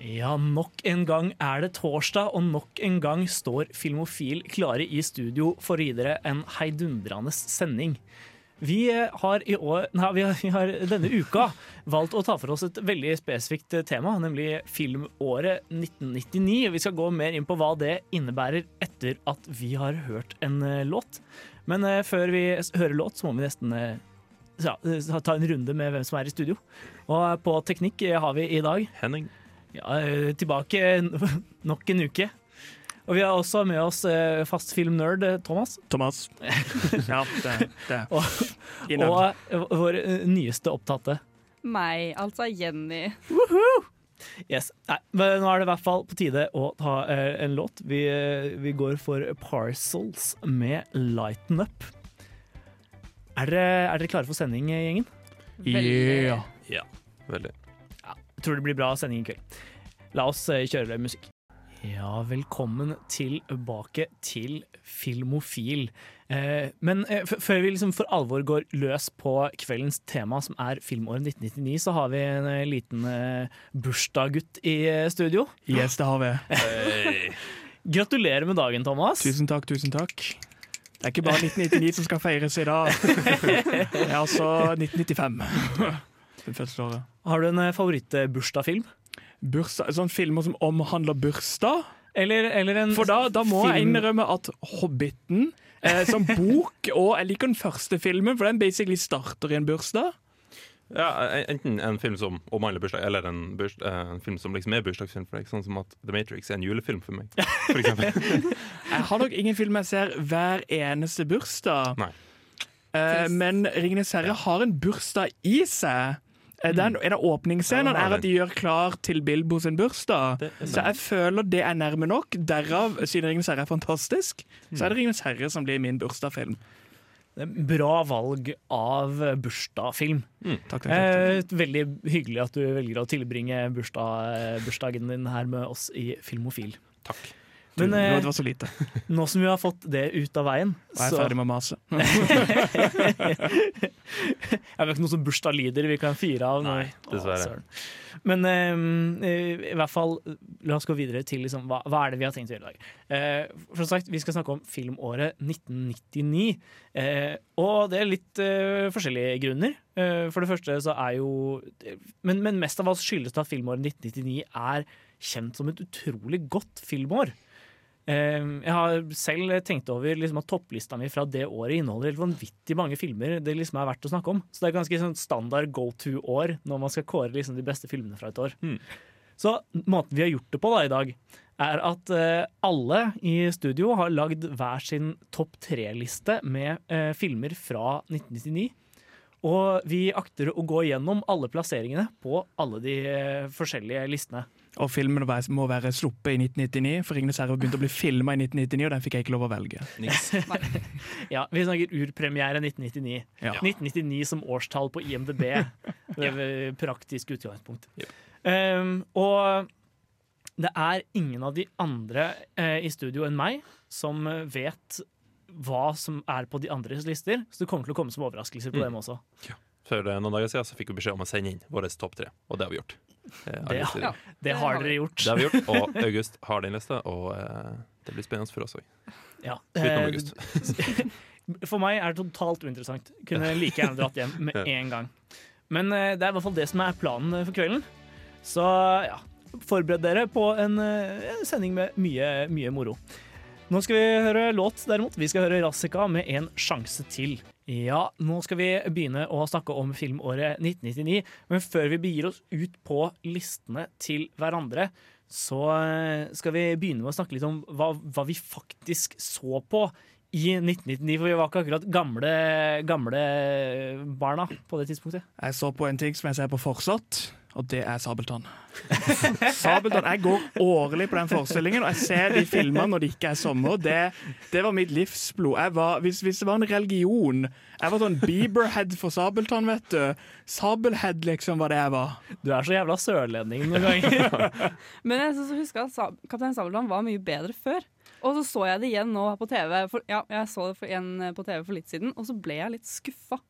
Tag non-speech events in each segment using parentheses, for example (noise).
Ja, nok en gang er det torsdag, og nok en gang står Filmofil klare i studio for å gi dere en heidundrende sending. Vi eh, har, år, (laughs) nei, vi har, denne uka valgt å ta for oss et veldig spesifikt tema, nemlig filmåret 1999. Vi skal gå mer inn på hva det innebærer etter at vi har hørt en eh, låt. Men eh, før vi hører låt, så må vi nesten ja, eh, ta en runde med hvem som er i studio. Og eh, på teknikk eh, har vi i dag Henning. ja, tilbake (laughs) nok en uke. Og vi har også med oss fast filmnerd Thomas. Thomas. (laughs) Ja, det, det. Og, og vår nyeste opptatte. Meg, altså Jenny. Yes. Nei, men nå er det i hvert fall på tide å ta eh, en låt. Vi, vi går for Parcels med Lighten Up. Er dere, er dere klare for sending, eh, gjengen? Yeah. Ja, veldig. Jeg tror det blir bra sending i kveld. La oss eh, kjøre musikk. Ja, velkommen tilbake til Filmofil. Eh, men eh, før vi liksom for alvor går løs på kveldens tema, som er filmåret 1999, så har vi en eh, liten eh, bursdagsgutt i eh, studio. Yes, det har vi. (laughs) Gratulerer med dagen, Thomas. Tusen takk, tusen takk. Det er ikke bare 1999 som skal feires i dag. (laughs) Det er altså 1995. Det. Har du en eh, favorittbursdagsfilm? Sånn filmer som omhandler bursdag. Eller, eller en For da, da må jeg innrømme at Hobbiten eh, som bok, og jeg liker den første filmen, for den basically starter i en bursdag. Ja, Enten en film som omhandler bursdag, eller en, burs, eh, en film som liksom er bursdagsfilm for deg. Sånn som at The Matrix er en julefilm for meg. For. (laughs) Jeg har nok ingen film jeg ser hver eneste bursdag. Nei. Eh, men 'Ringenes herre' har en bursdag i seg. Eh, Den, en av åpningsscenene Ja, er at de gjør klar til Bilbo sin bursdag. Så jeg føler det er nærme nok. Derav, siden 'Ringenes herre' er fantastisk, så er det 'Ringenes herre' som blir min bursdagsfilm. Bra valg av bursdagsfilm. Takk, takk, takk, takk. Eh, veldig hyggelig at du velger å tilbringe bursdag, bursdagen din her med oss i Filmofil. Takk. Men eh, det var så lite. (laughs) nå som vi har fått det ut av veien, Og jeg er så ferdig med å mase. (laughs) Jeg vet ikke noe som bursdagslider vi kan fire av. Nei, dessverre. Å, søren. Men eh, i hvert fall, la oss gå videre til liksom, hva, hva er det vi har tenkt å gjøre i dag. Eh, for som sagt, Vi skal snakke om filmåret 1999. Eh, og det er litt eh, forskjellige grunner. Eh, for det første så er jo men, men mest av alt skyldes det at filmåret 1999 er kjent som et utrolig godt filmår. Eh, Jeg har selv tenkt over liksom, at topplista mi fra det året inneholder helt vanvittig mange filmer det liksom er verdt å snakke om. Så det er ganske sånn standard go to-år når man skal kåre liksom, de beste filmene fra et år. Så måten vi har gjort det på da i dag, er at eh, alle i studio har lagd hver sin topp tre-liste med eh, filmer fra 1999. Og vi akter å gå gjennom alle plasseringene på alle de eh, forskjellige listene. Og filmen må være sluppet i 1999, for 'Ringenes herre' begynte å bli filma i 1999, og den fikk jeg ikke lov å velge. (laughs) Ja, Vi snakker urpremiere 1999. Ja. 1999 som årstall på IMDb. (laughs) Det er praktisk utgangspunkt. Yep. Um, og det er ingen av de andre eh, i studio enn meg som eh, vet hva som er på de andres lister, så det kommer til å komme som overraskelser på Mm. dem også. For eh, noen dager siden så fikk vi beskjed om å sende inn våre topp tre, og det har vi gjort. Eh, Det- ja. Det har dere gjort. Det har vi gjort, (laughs) og August har den lista, og eh, det blir spennende for oss òg. Ja. Utenom Eh, August. (laughs) For meg er det totalt uinteressant. Kunne like gjerne dratt hjem med (laughs) en gang. Men det er i hvert fall det som er planen for kvelden. Så ja, forbered dere på en, en sending med mye, mye moro. Nå skal vi høre låt, derimot. Vi skal høre Rassika med En sjanse til. Ja, nå skal vi begynne å snakke om filmåret 1999. Men før vi begir oss ut på listene til hverandre, så eh, skal vi begynne med å snakke litt om hva, hva vi faktisk så på i 1999. For vi var ikke akkurat gamle, gamle barna på det tidspunktet. Jeg så på en ting som jeg ser på fortsatt. Og det er Sabeltann. Sabeltann, Jeg går årlig på den forestillingen, og jeg ser de filmene når det ikke er sommer. Det, det var mitt livsblod. Jeg var, hvis, hvis det var en religion Jeg var sånn Bieberhead for Sabeltann, vet du. Sabelhead, liksom, var det jeg var. Du er så jævla sørlending noen ganger. (laughs) Men jeg husker at Sab Kaptein Sabeltann var mye bedre før. Og så så jeg det igjen nå på TV. For, ja, jeg så det for, igjen på TV for litt siden, og så ble jeg litt skuffa.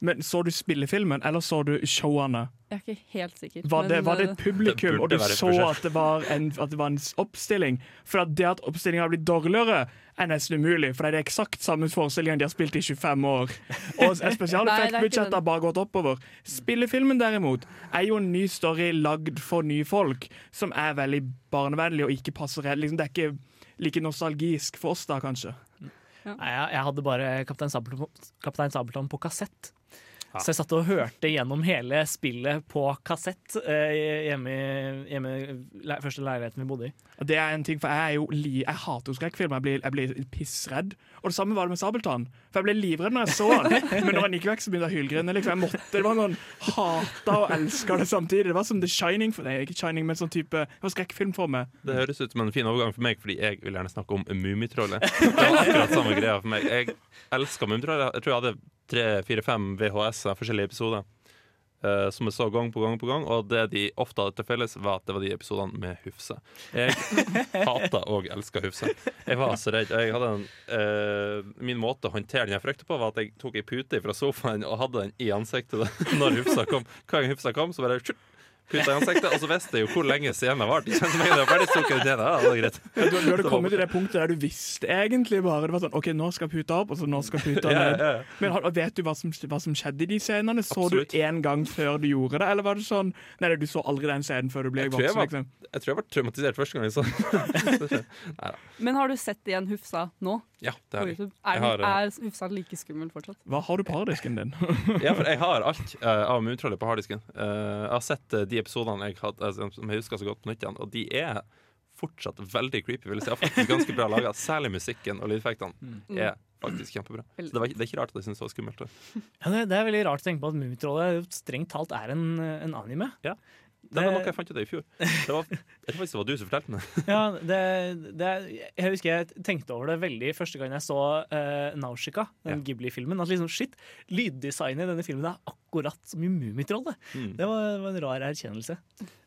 Men Så du spillefilmen, eller så du showene? Jeg er ikke helt sikker. Var det, var det eh, et publikum, Det og du så at det var en, at det var en oppstilling? For at det at oppstillinga har blitt dårligere, er nesten umulig. For det er det eksakt samme forestillingen de har spilt i 25 år. (laughs) Og Nei, spesialeffektbudsjettet har bare gått oppover. Spillefilmen derimot er jo en ny story lagd for nye folk, som er veldig barnevennlig og ikke passer redd. liksom, Det er ikke like nostalgisk for oss da, kanskje. Nei, jeg, jeg hadde bare Kaptein Sabeltann, Kaptein Sabeltann på kassett. Ja. Så jeg satt og hørte gjennom hele spillet på kassett eh, hjemme i hjemme i le første leiligheten vi bodde i. Det er en ting, for Jeg er jo li jeg hater jo skrekkfilm. Jeg blir, jeg blir pissredd. Og det samme var det med Sabeltann. For jeg ble livredd når jeg så han. (laughs) Men når han gikk vekk, så begynte jeg å hylgrine. Liksom. Jeg måtte, det var sånn Hata og elska det samtidig. Det var som The Shining for Nei, ikke Shining, men sånn type Det var skrekkfilm for meg. Det høres ut som en fin overgang for meg, fordi jeg vil gjerne snakke om Mummitrollet. (laughs) Det var akkurat samme greia for meg. Jeg elsker Mummitrollet. Jeg tror jeg hadde tre, fire, fem VHS-er, forskjellige episoder. eh, som jeg så gang på gang på gang, og det de ofte hadde til felles, var at det var de episodene med Hufse. Jeg (laughs) hata og elska Hufse. Jeg var så redd. En, eh, min måte å håndtere den jeg frykta på, var at jeg tok ei pute fra sofaen og hadde den i ansiktet (laughs) når Hufsa kom. Hver gang Hufsa kom, så bare tjutt, puta i ansiktet, og så visste jeg jo hvor lenge scenen varte. Det var ferdig sukket ja, det var greit. Du, du hadde kommet til det punktet der du visste egentlig bare Det var sånn OK, nå skal puta opp, og så nå skal puta ned. ja, ja. Men vet du hva som, hva som skjedde i de scenene? Så Absolutt. du én gang før du gjorde det, eller var det sånn Nei, du så aldri den scenen før du ble Jeg tror jeg var- Liksom. Jeg tror jeg var traumatisert første gang jeg så den. (laughs) Men har du sett igjen Hufsa nå? Ja, det har jeg. Er, har, eh, er Hufsa like skummel fortsatt? Hva har du på harddisken din? Ja, for jeg har alt uh, av Mummitrollet på harddisken. Uh, jeg har sett uh, de episodene jeg hadde, altså, som jeg husker så godt på nytt igjen, og de er fortsatt veldig creepy. Vil jeg si. Og faktisk ganske bra laga. (laughs) Særlig musikken og lydeffektene Mm. er faktisk kjempebra. Så det, var, det er ikke rart at jeg syns det var skummelt. Ja, det, det er veldig rart å tenke på at Mummitrollet strengt talt er en, en anime. Det var noe jeg fant ut av i fjor. Det var, jeg tror faktisk det var du som fortalte meg. (laughs) Ja, det, det, jeg husker jeg tenkte over det veldig første gang jeg så uh, Naushika, den Ja. Ghibli-filmen. At liksom, shit, Lyddesignet i denne filmen er akkurat som i Mummitrollet. Mm, Det var, var en rar erkjennelse.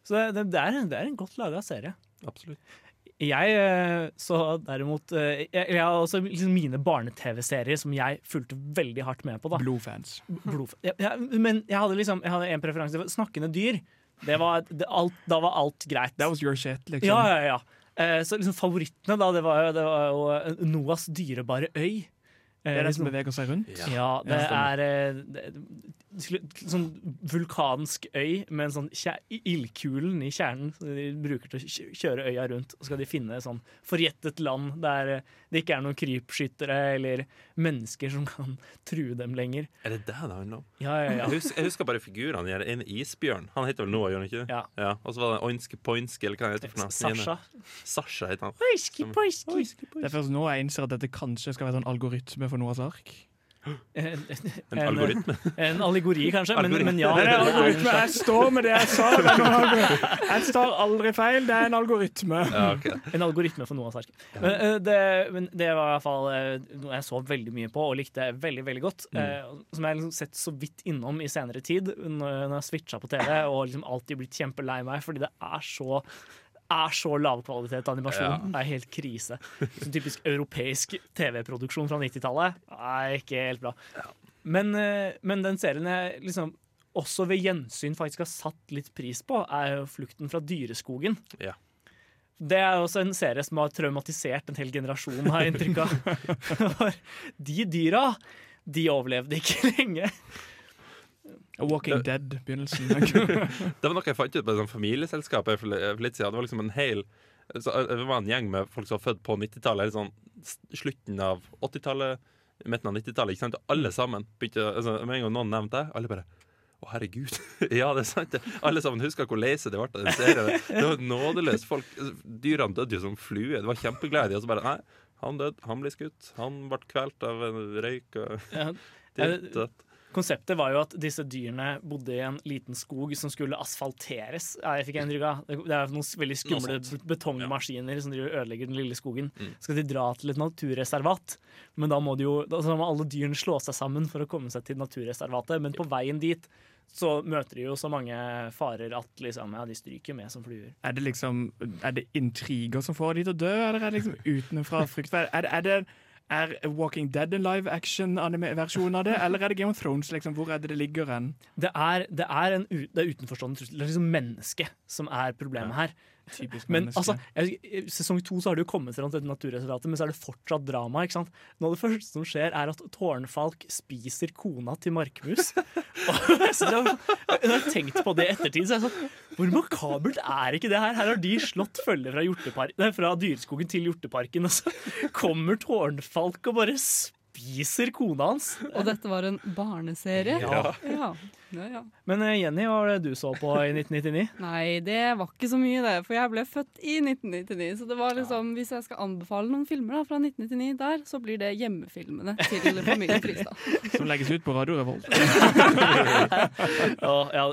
Så det, det, er, er en godt laga serie. absolutt. Jeg eh, så derimot eh, jeg, jeg har også liksom mine barne-TV-serier som jeg fulgte veldig hardt med på. da Blodfans. Blodf ja, ja, Men jeg hadde liksom Jeg hadde en preferanse. Snakkende dyr. Det var, det, alt, da var alt greit. That was your shit, liksom. Ja, ja, ja. Eh, så liksom favorittene, da, det var, jo- det var jo eh, Noas dyrebare øy. Det Eh, er det liksom- som beveger seg rundt. ja, det Ja, er eh, det, sånn vulkansk øy med en sånn ildkulen i kjernen som de bruker til å kjøre øya rundt. Og så skal de finne et sånn forjettet land der eh, det ikke er noen krypskyttere eller mennesker som kan (laughs) true dem lenger. Er det det det handler om? Ja, ja, ja. Jeg, husker, jeg husker bare figurene. En isbjørn. Han heter vel Noah, gjør han ikke? Ja. ja. Og så var det Oinske Poinske, eller hva han heter for noe. Sasha. Sasha heter han. Poiski, poiski. Det er først nå jeg innser at dette kanskje skal være en algoritme for Noahs ark. En, (laughs) En algoritme. (laughs) En allegori, kanskje. Men, men ja. Det er algoritme. Jeg står med det jeg sa. Noe Jeg står aldri feil. Det er en algoritme. Ja, okay. En algoritme for Noahs ark. Men, eh, det, men det var i hvert fall eh, noe jeg så veldig mye på og likte veldig veldig godt. Mm. Som jeg har liksom sett så vidt innom i senere tid, når jeg jeg switcha på TV og liksom alltid blitt kjempelei meg fordi det er så er så lavkvalitet animasjon. Det er helt krise. Så typisk europeisk TV-produksjon fra 90-tallet er ikke helt bra. Men, eh, men den serien jeg liksom også ved gjensyn faktisk har satt litt pris på, er jo 'Flukten fra dyreskogen'. Ja. Det er også en serie som har traumatisert en hel generasjon, har jeg inntrykk av. (laughs) De dyra, de overlevde ikke (laughs) lenge. Walking Dead-begynnelsen. (laughs) (laughs) Det var noe jeg fant ut på et familieselskap for litt siden. Det var liksom en hel så, eh, Det var en gjeng med folk som var født på 90-tallet, eller sånn slutten av 80-tallet, midten av 90-tallet. ikke sant? Alle sammen begynte altså, Med en gang noen nevnte det, alle bare å, herregud. (laughs) ja, det er sant. Alle sammen husker hvor lei seg det ble av den serien. Det var nådeløst. Folk, dyrene døde jo som fluer. Det var kjempeglede. Og så bare Nei, han døde. Han ble skutt. Han ble kvelt av en røyk. Og Ja, ditt. Konseptet var jo at disse dyrene bodde i en liten skog som skulle asfalteres. Ja, jeg fikk inntrykk av. Det er noen veldig skumle betongmaskiner som driver og ødelegger den lille skogen. Mm. Skal de dra til et naturreservat, men da må, de jo, da må alle dyrene slå seg sammen for å komme seg til naturreservatet. Men på veien dit så møter de jo så mange farer at liksom, ja, de stryker med som fluer. Er det liksom Er det intriger som får de til å dø, eller er det liksom utenfra frykt? Er, er, det- er det er Walking Dead en live action-versjon av det, (laughs) eller er det Game of Thrones? liksom? Hvor er det det ligger hen? Det er, det er, en, det er utenforstående trussel. Det er liksom mennesket som er problemet her. Typisk Men menneske. altså, I sesong to så har det jo kommet fram til dette naturreservatet, men så er det fortsatt drama. ikke sant? Noe av det første som skjer, er at tårnfalk spiser kona til markmus. (laughs) Jeg, har tenkt på det i ettertid, så er jeg sånn Hvor makabelt er ikke det her? Her har de slått følge fra, hjortepar- nei, fra Dyreskogen til Hjorteparken, og så kommer tårnfalk og bare spiser kona hans. Og dette var en barneserie? Ja. ja. ja, ja. Men eh, Jenny, hva var det du så på i 1999? (laughs) Nei, det var ikke så mye, det. For jeg ble født i 1999. Så det var liksom, hvis jeg skal anbefale noen filmer da, fra 1999 der, så blir det hjemmefilmene til (laughs) familien Fristad. Som legges ut på Radio Revolt. (laughs) Ja,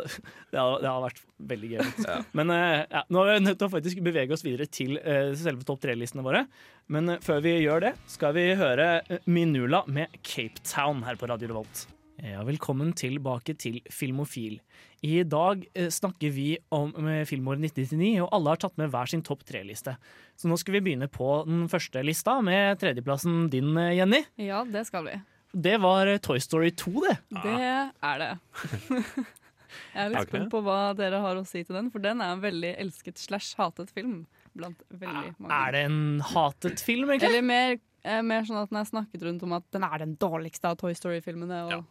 ja, det har vært veldig gøy. Ja. Men eh, ja, nå er vi nødt til å faktisk bevege oss videre til eh, selve topp tre-listene våre. Men eh, før vi gjør det, skal vi høre Minula med Cape Town her på Radio Revolt. Ja, velkommen tilbake til Filmofil. I dag eh, snakker vi om filmåret 1999, og alle har tatt med hver sin topp tre-liste. Så nå skal vi begynne på den første lista, med tredjeplassen din, Jenny. Ja, det skal vi. Det var Toy Story 2, det. Det er det. (laughs) jeg er litt spent på hva dere har å si til den, for den er en veldig elsket slash hatet film. Blant veldig mange. Er det en hatet film, egentlig? Eller mer, eh, mer sånn at den er snakket rundt om at den er den dårligste av Toy Story-filmene. Ja.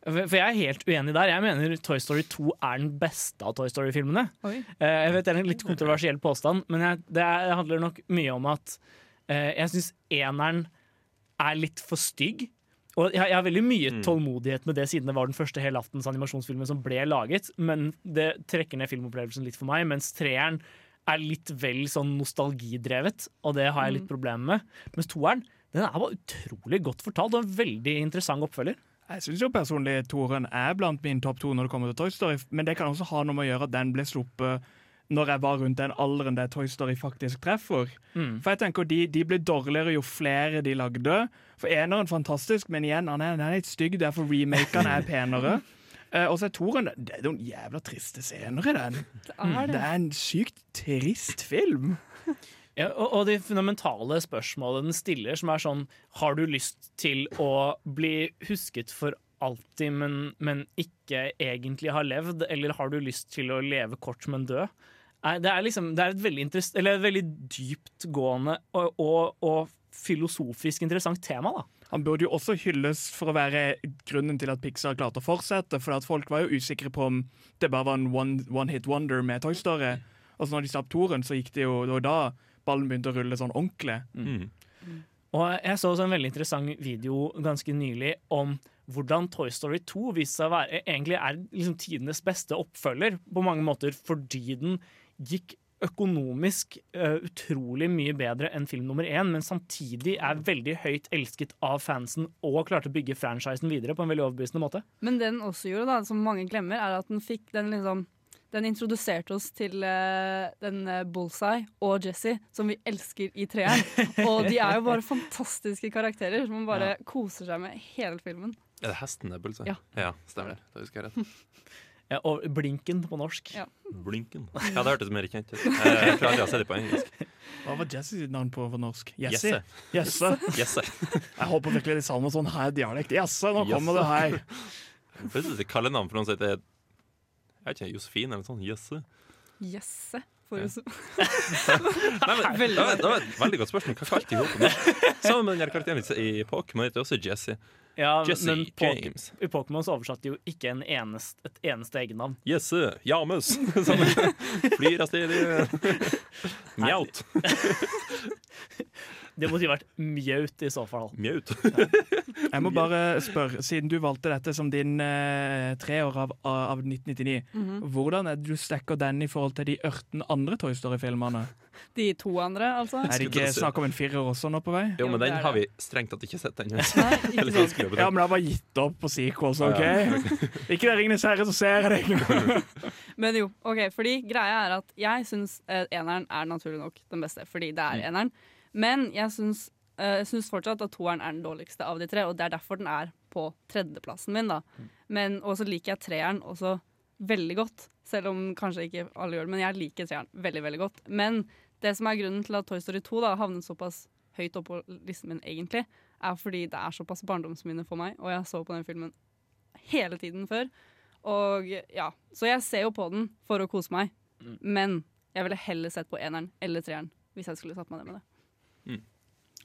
For for jeg er helt uenig der. Jeg mener Toy Story 2 er den beste av Toy Story-filmene. Eh, Jeg vet Det er en litt kontroversiell påstand, men jeg, det er- handler nok mye om at eh, jeg syns eneren er litt for stygg. Og jeg, jeg har veldig mye Mm. tålmodighet med det, siden det var den første helaftens animasjonsfilmen som ble laget, men det trekker ned filmopplevelsen litt for meg, mens treeren er litt vel sånn nostalgidrevet, og det har jeg litt problemer med. Mens toeren den er bare utrolig godt fortalt og en veldig interessant oppfølger. Jeg syns jo personlig toeren er blant min topp to når det kommer til Toy Story, men det kan også ha noe med å gjøre at den ble sluppet når jeg var rundt den alderen der Toy Story faktisk treffer. Mm. For jeg tenker De, de ble dårligere jo flere de lagde. For eneren fantastisk, men igjen, han er, han er litt stygg, derfor remakene er penere. Uh, (laughs) og så er toren Det er noen jævla triste scener i den. det er Det det. er en sykt trist film. (laughs) Ja, og, og de fundamentale spørsmålene den stiller, som er sånn Har du lyst til å bli husket for alltid, men, men ikke egentlig har levd? Eller har du lyst til å leve kort, men dø? Nei, Det er, liksom, det er et veldig, eller et veldig dyptgående og, og, og filosofisk interessant tema. da Han burde jo også hylles for å være grunnen til at Pixar klarte å fortsette. For at folk var jo usikre på om det bare var en one, one hit wonder med Toy Story. Og så når de slapp toren, så gikk det jo det var da ballen begynte å rulle sånn ordentlig. Mm. Og jeg så også en veldig interessant video ganske nylig om hvordan Toy Story 2 viste seg å være egentlig er liksom tidenes beste oppfølger på mange måter, fordi den gikk økonomisk uh, utrolig mye bedre enn film nummer én, men samtidig er veldig høyt elsket av fansen og klarte å bygge franchisen videre på en veldig overbevisende måte. Men det den også gjorde, da, som mange glemmer, er at den fikk den liksom den introduserte oss til uh, den eh, Bullseye og Jesse, som vi elsker i treeren. (laughs) Og de er jo bare fantastiske karakterer som man bare koser seg med hele filmen. Er det hesten det er Bullseye? Ja. stemmer. Da husker jeg rett. (laughs) Ja, og Blinken på norsk. Ja. Blinken. Ja, det hørtes mer kjent ut. Jeg, (laughs) jeg tror aldri jeg har sett det på engelsk. Hva var Jesse sitt navn på, på norsk? Jesse? Jesse. Jesse. Jesse. Jeg håper virkelig de sa noe sånn her dialekt. Jesse, nå kommer du her. Plutselig kallenavn for noen som heter Jeg vet ikke, Josefine eller noe sånt. Jesse. Jesse. Ja. (laughs) Nei, men, det, var, det var et veldig godt spørsmål. Hva kalte de henne? Sammen med den karakteren i Pokémon heter også Jesse. Ja, Jesse men po James. i Pokémon oversatte jo ikke en eneste, et eneste egennavn. Jesse James. (laughs) (laughs) Sånn. Flyr av sted. Mjaut. (laughs) Det måtte jo vært mjaut i så fall. Mjaut. Jeg må bare spørre, siden du valgte dette som din eh, treår av, av 1999, Mhm. hvordan er det du stacker den i forhold til de 18 andre Toy Story-filmene? De to andre, altså. Er det ikke snakk om en firer også nå på vei? Jo, men den har vi strengt tatt ikke sett ennå. (laughs) Det ikke. Ja, men den har bare gitt opp på sequels, OK? Ja, (laughs) Ikke det Ringenes herre, så ser jeg deg. (laughs) Men jo, ok, fordi greia er at jeg syns eh, eneren er naturlig nok den beste, fordi det er eneren. Men jeg syns, eh, jeg syns fortsatt at toeren er den dårligste av de tre, og det er derfor den er på tredjeplassen min, da. Men også liker jeg treeren også veldig godt, selv om kanskje ikke alle gjør det, men jeg liker treeren veldig, veldig godt. Men det som er grunnen til at Toy Story 2 da havnet såpass høyt opp på listen min egentlig, er fordi det er såpass barndomsminne for meg, og jeg så på den filmen hele tiden før. Og ja, Så jeg ser jo på den for å kose meg, men jeg ville heller sett på eneren eller treeren hvis jeg skulle satt meg ned med det.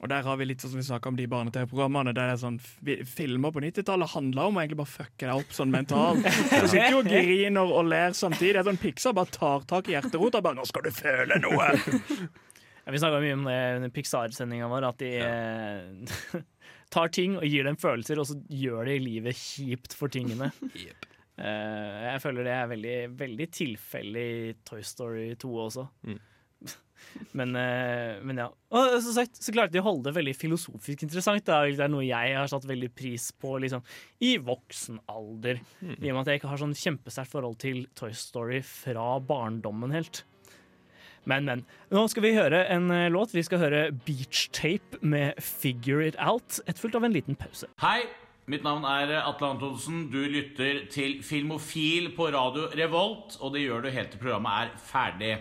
Og der har vi litt sånn som vi snakket om de barne-TV-programmene. Der det er sånn fi- Filmer på 90-tallet handla om å egentlig bare fucke deg opp sånn mentalt. (laughs) Du sitter jo og griner og ler samtidig. Det er sånn Pixar bare tar tak i hjerterota. Bare 'Nå skal du føle noe!' (laughs) Ja, vi snakka mye om det under Pixar-sendinga vår, at de ja. (laughs) tar ting og gir dem følelser, og så gjør de livet kjipt for tingene. Jep. Eh, jeg føler det er veldig, veldig tilfeldig i Toy Story 2 også. Mm. Men, eh, men ja. Og som sagt, så klarte de å holde det veldig filosofisk interessant. Da. Det er noe jeg har satt veldig pris på liksom, i voksen alder. Mm. I og med at jeg ikke har sånn kjempesterkt forhold til Toy Story fra barndommen helt. Men, men. Nå skal vi høre en eh, låt. Vi skal høre Beach Tape med Figure It Out, etterfulgt av en liten pause. Hei, mitt navn er Atle Antonsen. Du lytter til Filmofil på radio Revolt, og det gjør du helt til programmet er ferdig.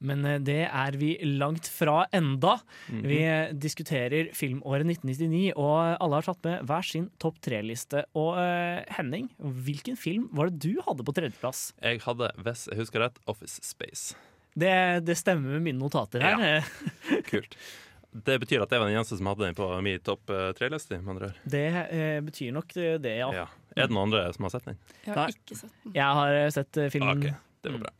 Men eh, det er vi langt fra enda. Mhm. Vi eh, diskuterer filmåret 1999, og alle har tatt med hver sin topp tre-liste. Og eh, Henning, hvilken film var det du hadde på tredjeplass? Jeg hadde, hvis jeg husker rett, Office Space. Det, det stemmer med mine notater her. Ja. (laughs) Kult. Det betyr at jeg var den eneste som hadde den på min topp tre-liste. med andre. Det eh, betyr nok det, ja. Ja. Er det noen andre som har sett den? Jeg Nei. har ikke sett den. Jeg har sett filmen. Ok, det var bra.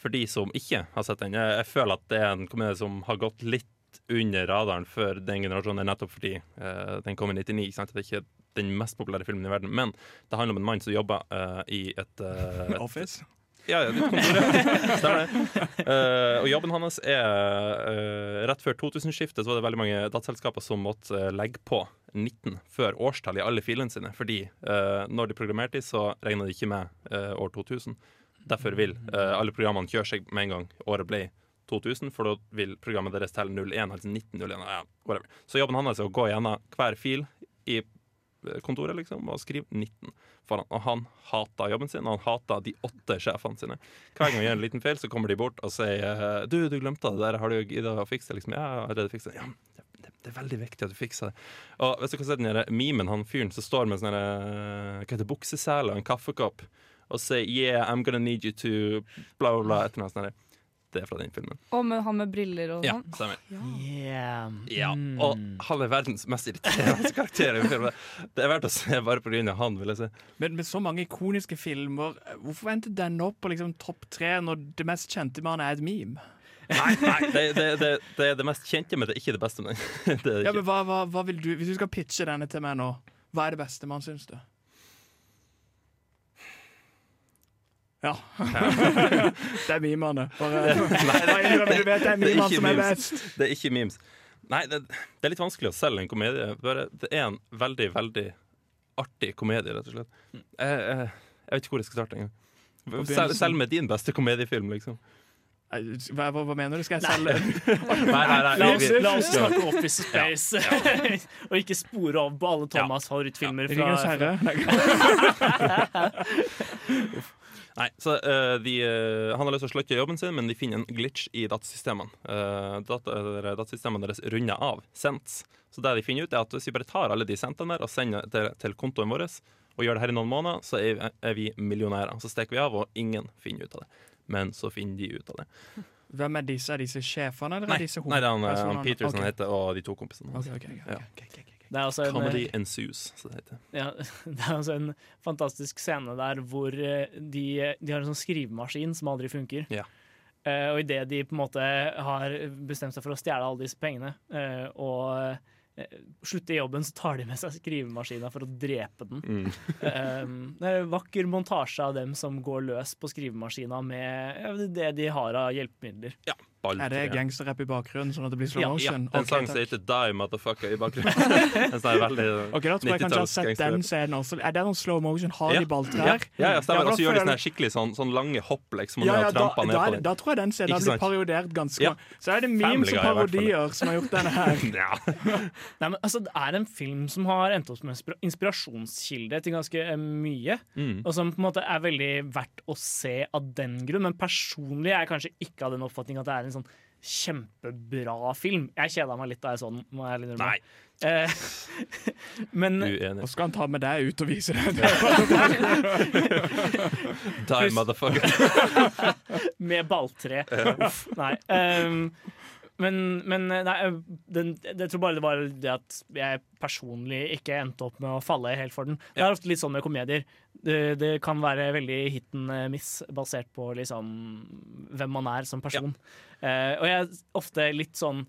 For de som ikke har sett den, jeg, jeg føler at det er en komedie som har gått litt under radaren for den generasjonen, nettopp fordi eh, den kom i 99. Ikke sant? Det er ikke den mest populære filmen i verden, men det handler om en mann som jobber eh, i et, eh, (laughs) et Office. Ja, ja, ditt kontor. (laughs) det. Eh, og jobben hans er uh, Rett før 2000-skiftet så var det veldig mange dataselskaper som måtte uh, legge på 19 før årstallet i alle filene sine. Fordi når de programmerte så regna de ikke med år 2000. Derfor vil uh, alle programmene kjøre seg med en gang året ble 2000, for da vil programmet deres telle 01, altså 1901. Ja. Så jobben hans er å gå gjennom hver fil i kontoret liksom, og skrive 19 foran. Og han hata jobben sin, og han hata de åtte sjefene sine. Hver gang han gjør en liten feil, så kommer de bort og sier eh, Du, du glemte det der, har du giddet å fikse det? Liksom, ja, jeg har allerede fikset det. Ja, det, det er veldig viktig at du fikser det. Og hvis du kan se den der memen, han fyren som står med sånne, eh, hva heter buksesele og en kaffekopp og sier 'Yeah, I'm gonna need you to bla, bla, bla', etter noe sånt. Det er fra den filmen. Og med han med briller og Ja, sånn. stemmer. Yeah. Ja, Mm. og han er verdens mest irriterende (laughs) karakter i filmen. Det er verdt å se bare av han, vil jeg si. Men med så mange ikoniske filmer, hvorfor endte den opp på liksom topp tre når det mest kjente med han er et meme? Nei, nei det, det, det, det er det mest kjente, men det er ikke det beste. (laughs) Er Ja, men hva, hva, hva vil du, Hvis du skal pitche denne til meg nå, hva er det beste man syns du? Ja. (laughs) det er memene. Bare, du vet det er Det er memene ikke som er memes. best. Det er ikke memes. Nei, det, det er litt vanskelig å selge en komedie. Bare, det er en veldig, veldig artig komedie, rett og slett. Jeg, jeg, jeg vet ikke hvor jeg skal starte engang. Selv, selv med din beste komediefilm, liksom. Hva, hva, hva mener du? Skal jeg selge (laughs) Nei, nei, nei. La oss, la oss snakke Office Space, (laughs) og ikke spore av på alle Thomas' favorittfilmer. Ringenes Fra, herre? Nei. Så uh, de, uh, Han har lyst til å slutte jobben sin, men de finner en glitch i datasystemene. Uh, data, datasystemene deres runder av cents. Så det de finner ut er at hvis vi bare tar alle de sentene der og sender til, til kontoen vår, og gjør det her i noen måneder, så er, vi- er vi millionærer. Så stikker vi av, og ingen finner ut av det. Men så finner de ut av det. Hvem er disse? Er disse sjefene, eller Nei, er disse nei det er han, han Peterson okay. Heter, og de to kompisene. Ok, okay, ok, ok, Ja. Det, er også en, Comedy ensues, som det heter. ja, (laughs) det er altså en fantastisk scene der hvor eh, de, de har en sånn skrivemaskin som aldri funker. Ja. Uh, og idet de på en måte har bestemt seg for å stjele alle disse pengene uh, og slutter jobben, så tar de med seg skrivemaskina for å drepe den. Mm. Um, (laughs) det er en vakker montasje av dem som går løs på skrivemaskina med ja, det de har av hjelpemidler. Balltre. Er det gangsterrapp i bakgrunnen, sånn at det blir slow Ja, Ja, motion? en okay, sang som heter Die Motherfucker i bakgrunnen. (laughs) en sånn veldig Ok, Da tror jeg kanskje jeg har sett den scenen også. Er det noen slow motion? Har de balltrær? Ja, ja, ja, stemmer. Ja, Og så gjør de sånne skikkelig sånn, sånn lange hopp, liksom. Og Ja, ja, ja, da, ned da, på det, da tror jeg den scenen har blitt parodiert ganske Ja. Så er det memes og parodier som har gjort denne her. (laughs) Ja. Nei, men altså, Det er en film som har endt opp som en inspirasjonskilde til ganske eh, mye. Mm. Og som på en måte er veldig verdt å se av den grunn. Men personlig er jeg kanskje ikke av den oppfatning at det er en sånn kjempebra film. Jeg kjeda meg litt da jeg så den. Må jeg. Nei, Eh, (laughs) men uenig. Og skal han ta med deg ut og vise deg (laughs) Die Motherfucker. med balltre. Uff, nei. Um, men, men nei, den, jeg tror bare det var det at jeg personlig ikke endte opp med å falle helt for den. Det er ofte litt sånn med komedier. Det, det kan være veldig hit and miss basert på liksom hvem man er som person. Eh, og jeg er ofte litt sånn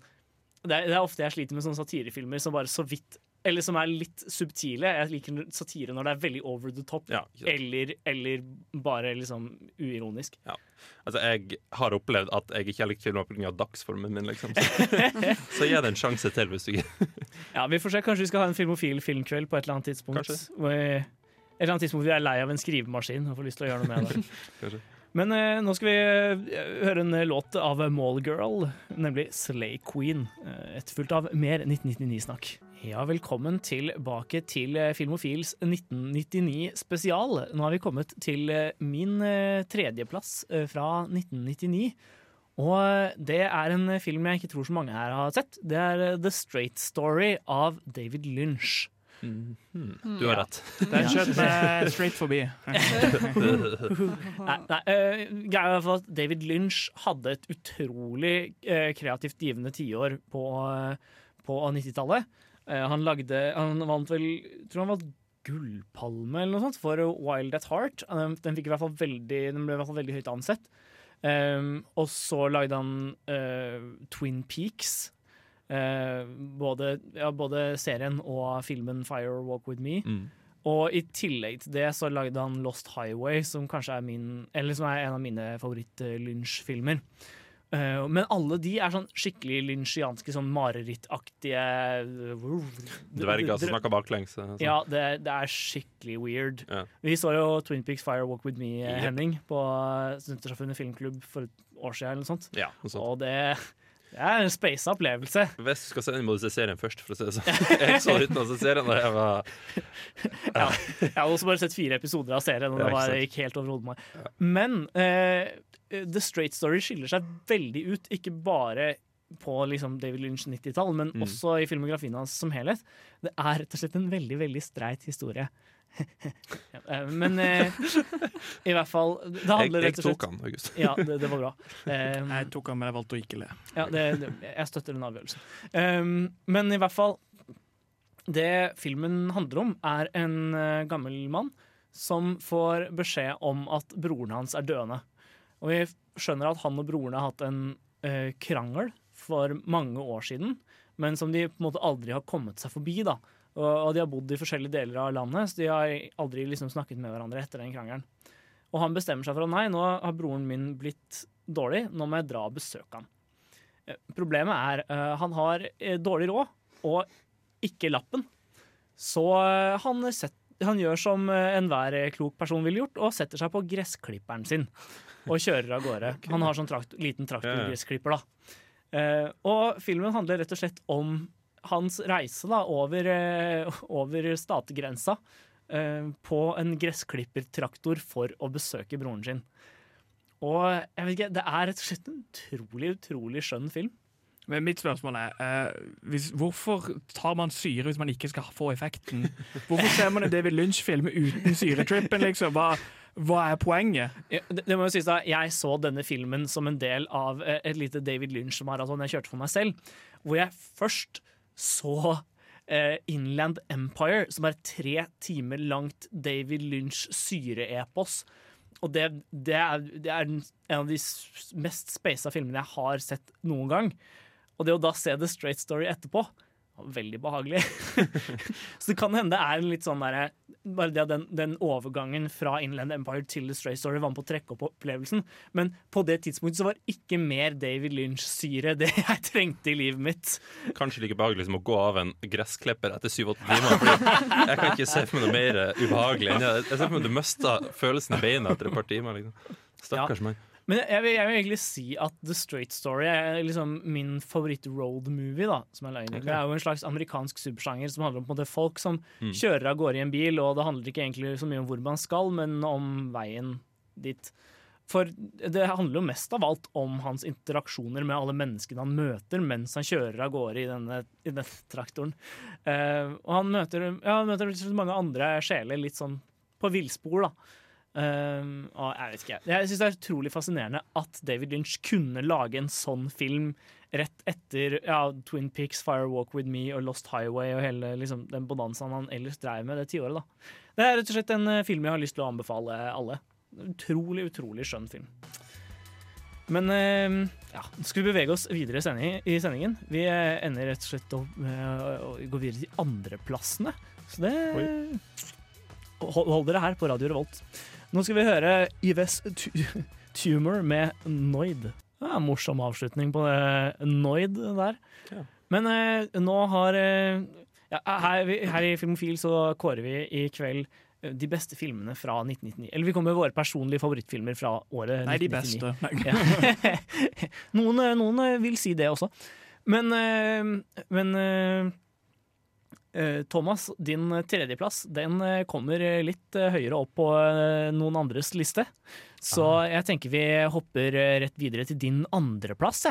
det er, det er ofte jeg sliter med sånne satirefilmer som bare så vidt Eller som er litt subtile. Jeg liker satire når det er veldig over the top. Ja, eller, eller bare liksom uironisk. Altså, jeg har opplevd at jeg ikke har likt filmer pga. dagsformen min, liksom. (laughs) Så, så gi det en sjanse til hvis du (laughs) Ja, vi får se. Kanskje vi skal ha en filmofil filmkveld på et eller annet tidspunkt. Kanskje. Hvor et eller annet tidspunkt vi er lei av en skrivemaskin og får lyst til å gjøre noe med det. (laughs) Kanskje. Men eh, nå skal vi eh, høre en eh, låt av Mallgirl, nemlig Slay Queen. Eh, etterfulgt av mer 1999-snakk. Ja, velkommen tilbake til eh, Filmofils 1999-spesial. Nå har vi kommet til eh, min eh, tredjeplass fra 1999. Og det er en film jeg ikke tror så mange her har sett. Det er The Straight Story av David Lynch. Du har rett. Den skjøt meg straight forbi. (laughs) Nei, nei uh, greia er at David Lynch hadde et utrolig kreativt givende tiår på, på 90-tallet. Eh, han lagde Han vant vel tror han vant Gullpalme eller noe sånt for Wild at Heart. Den, den, fikk i hvert fall veldig, den ble i hvert fall veldig høyt ansett. Um, og så lagde han uh, Twin Peaks. Uh, både, ja, både serien og filmen Fire Walk With Me. Mm. Og i tillegg til det så lagde han Lost Highway, som kanskje er min Eller som er en av mine favoritt-Lynch-filmer. Eh, men alle de er sånn skikkelig lynchianske, sånn marerittaktige Dverger som snakker baklengs. Sånn. Ja, det, det er skikkelig weird. Ja. Vi så jo Twin Peaks Fire Walk With Me, eh, Yep. Henning, på Studentersamfunnet filmklubb for et år siden. Eller sånt. Ja, noe sånt. Og det, det er en speisa opplevelse. Hvis du skal se den, må du se serien først, for å si det sånn. (laughs) Jeg så uten å se serien da jeg var (laughs) Ja. Jeg har også bare sett fire episoder av serien, og Ja, det var, gikk helt over hodet på meg. Men eh, The Straight Story skiller seg veldig ut, ikke bare på liksom David Lynch 90-tall, men Mm. også i filmografien hans som helhet. Det er rett og slett en veldig, veldig streit historie. (laughs) Eh, men eh, i hvert fall Det Jeg, handler jeg rett og slett tok han, August. Ja, det, det var bra. Um, (laughs) Jeg tok han, men jeg valgte å ikke le. ja, det, det, jeg støtter den avgjørelsen. Um, men i hvert fall Det filmen handler om, er en uh, gammel mann som får beskjed om at broren hans er døende. Og vi skjønner at han og broren har hatt en eh, krangel for mange år siden, men som de på en måte aldri har kommet seg forbi. da. Og, og de har bodd i forskjellige deler av landet, så de har aldri liksom snakket med hverandre etter den krangelen. Og han bestemmer seg for at nei, nå har broren min blitt dårlig, nå må jeg dra og besøke han. Eh, Problemet er uh, han har eh, dårlig råd og ikke lappen. Så uh, han, set, han gjør som enhver klok person ville gjort, og setter seg på gressklipperen sin og kjører av gårde. Han har sånn trakt, liten traktorgressklipper, da. Eh, og filmen handler rett og slett om hans reise da, over, eh, over stategrensa eh, på en gressklippertraktor for å besøke broren sin. Og jeg vet ikke, det er rett og slett en utrolig, utrolig skjønn film. Men mitt spørsmål er eh, hvis, hvorfor tar man syre hvis man ikke skal få effekten? Hvorfor ser man en David Lynch-film uten syretrippen, liksom? Hva, hva er poenget? Ja, Det, det må jo sies da, Jeg så denne filmen som en del av eh, et lite David Lynch-maraton jeg kjørte for meg selv. Hvor jeg først så eh, Inland Empire, som er tre timer langt David Lynch syreepos. Og det, det, er, det er en av de mest spasa filmene jeg har sett noen gang. Og det å da se The Straight Story etterpå var veldig behagelig. (laughs) Så det kan hende det er en litt sånn derre bare det at den, den overgangen fra Inland Empire til The Stray Story var med på å trekke opp opplevelsen. Men på det tidspunktet så var ikke mer David Lynch-syre det (laughs) jeg trengte i livet mitt. Kanskje like behagelig som å gå av en gressklipper etter syv-åtte timer. Fordi jeg kan ikke se for meg noe mer ubehagelig jeg, ser for meg du mista følelsen i beina etter et par timer. Liksom. Stakkars mann. Men jeg vil, jeg vil egentlig si at The Straight Story er liksom min favoritt-road-movie. da som er løgnet. Okay. Det er jo en slags amerikansk supersjanger som handler om måte, folk som Mm. kjører av gårde i en bil, og det handler ikke egentlig så mye om hvor man skal, men om veien dit. For det handler jo mest av alt om hans interaksjoner med alle menneskene han møter mens han kjører av gårde i denne, i denne traktoren. Uh, og han møter, ja, han møter mange andre sjeler litt sånn på villspor, da. Um, og jeg vet ikke. Jeg syns det er utrolig fascinerende at David Lynch kunne lage en sånn film rett etter ja, Twin Peaks, Fire Walk With Me og Lost Highway og hele liksom, den bonanzaen han ellers dreiv med det tiåret. da. Det er rett og slett en eh, film jeg har lyst til å anbefale alle. Utrolig, utrolig skjønn film. Men eh, ja, skal vi bevege oss videre i, sending, i sendingen. Vi eh, ender rett og slett opp med å gå videre til andreplassene. Så det hold dere her på Radio Revolt. Nå skal vi høre Yves Tumor (laughs) med Noid. En morsom avslutning på det Noid der. Ja. Men eh, nå har eh, ja, her, her i Filmofil så kårer vi i kveld eh, de beste filmene fra 1999. Eller vi kommer med våre personlige favorittfilmer fra året Nei, de 1999. beste. Nei. Ja. (laughs) noen, eh, noen eh, vil si det også. Men, eh, men Thomas, din tredjeplass den eh, kommer litt eh, høyere opp på eh, noen andres liste. Så jeg tenker vi hopper eh, rett videre til din andreplass.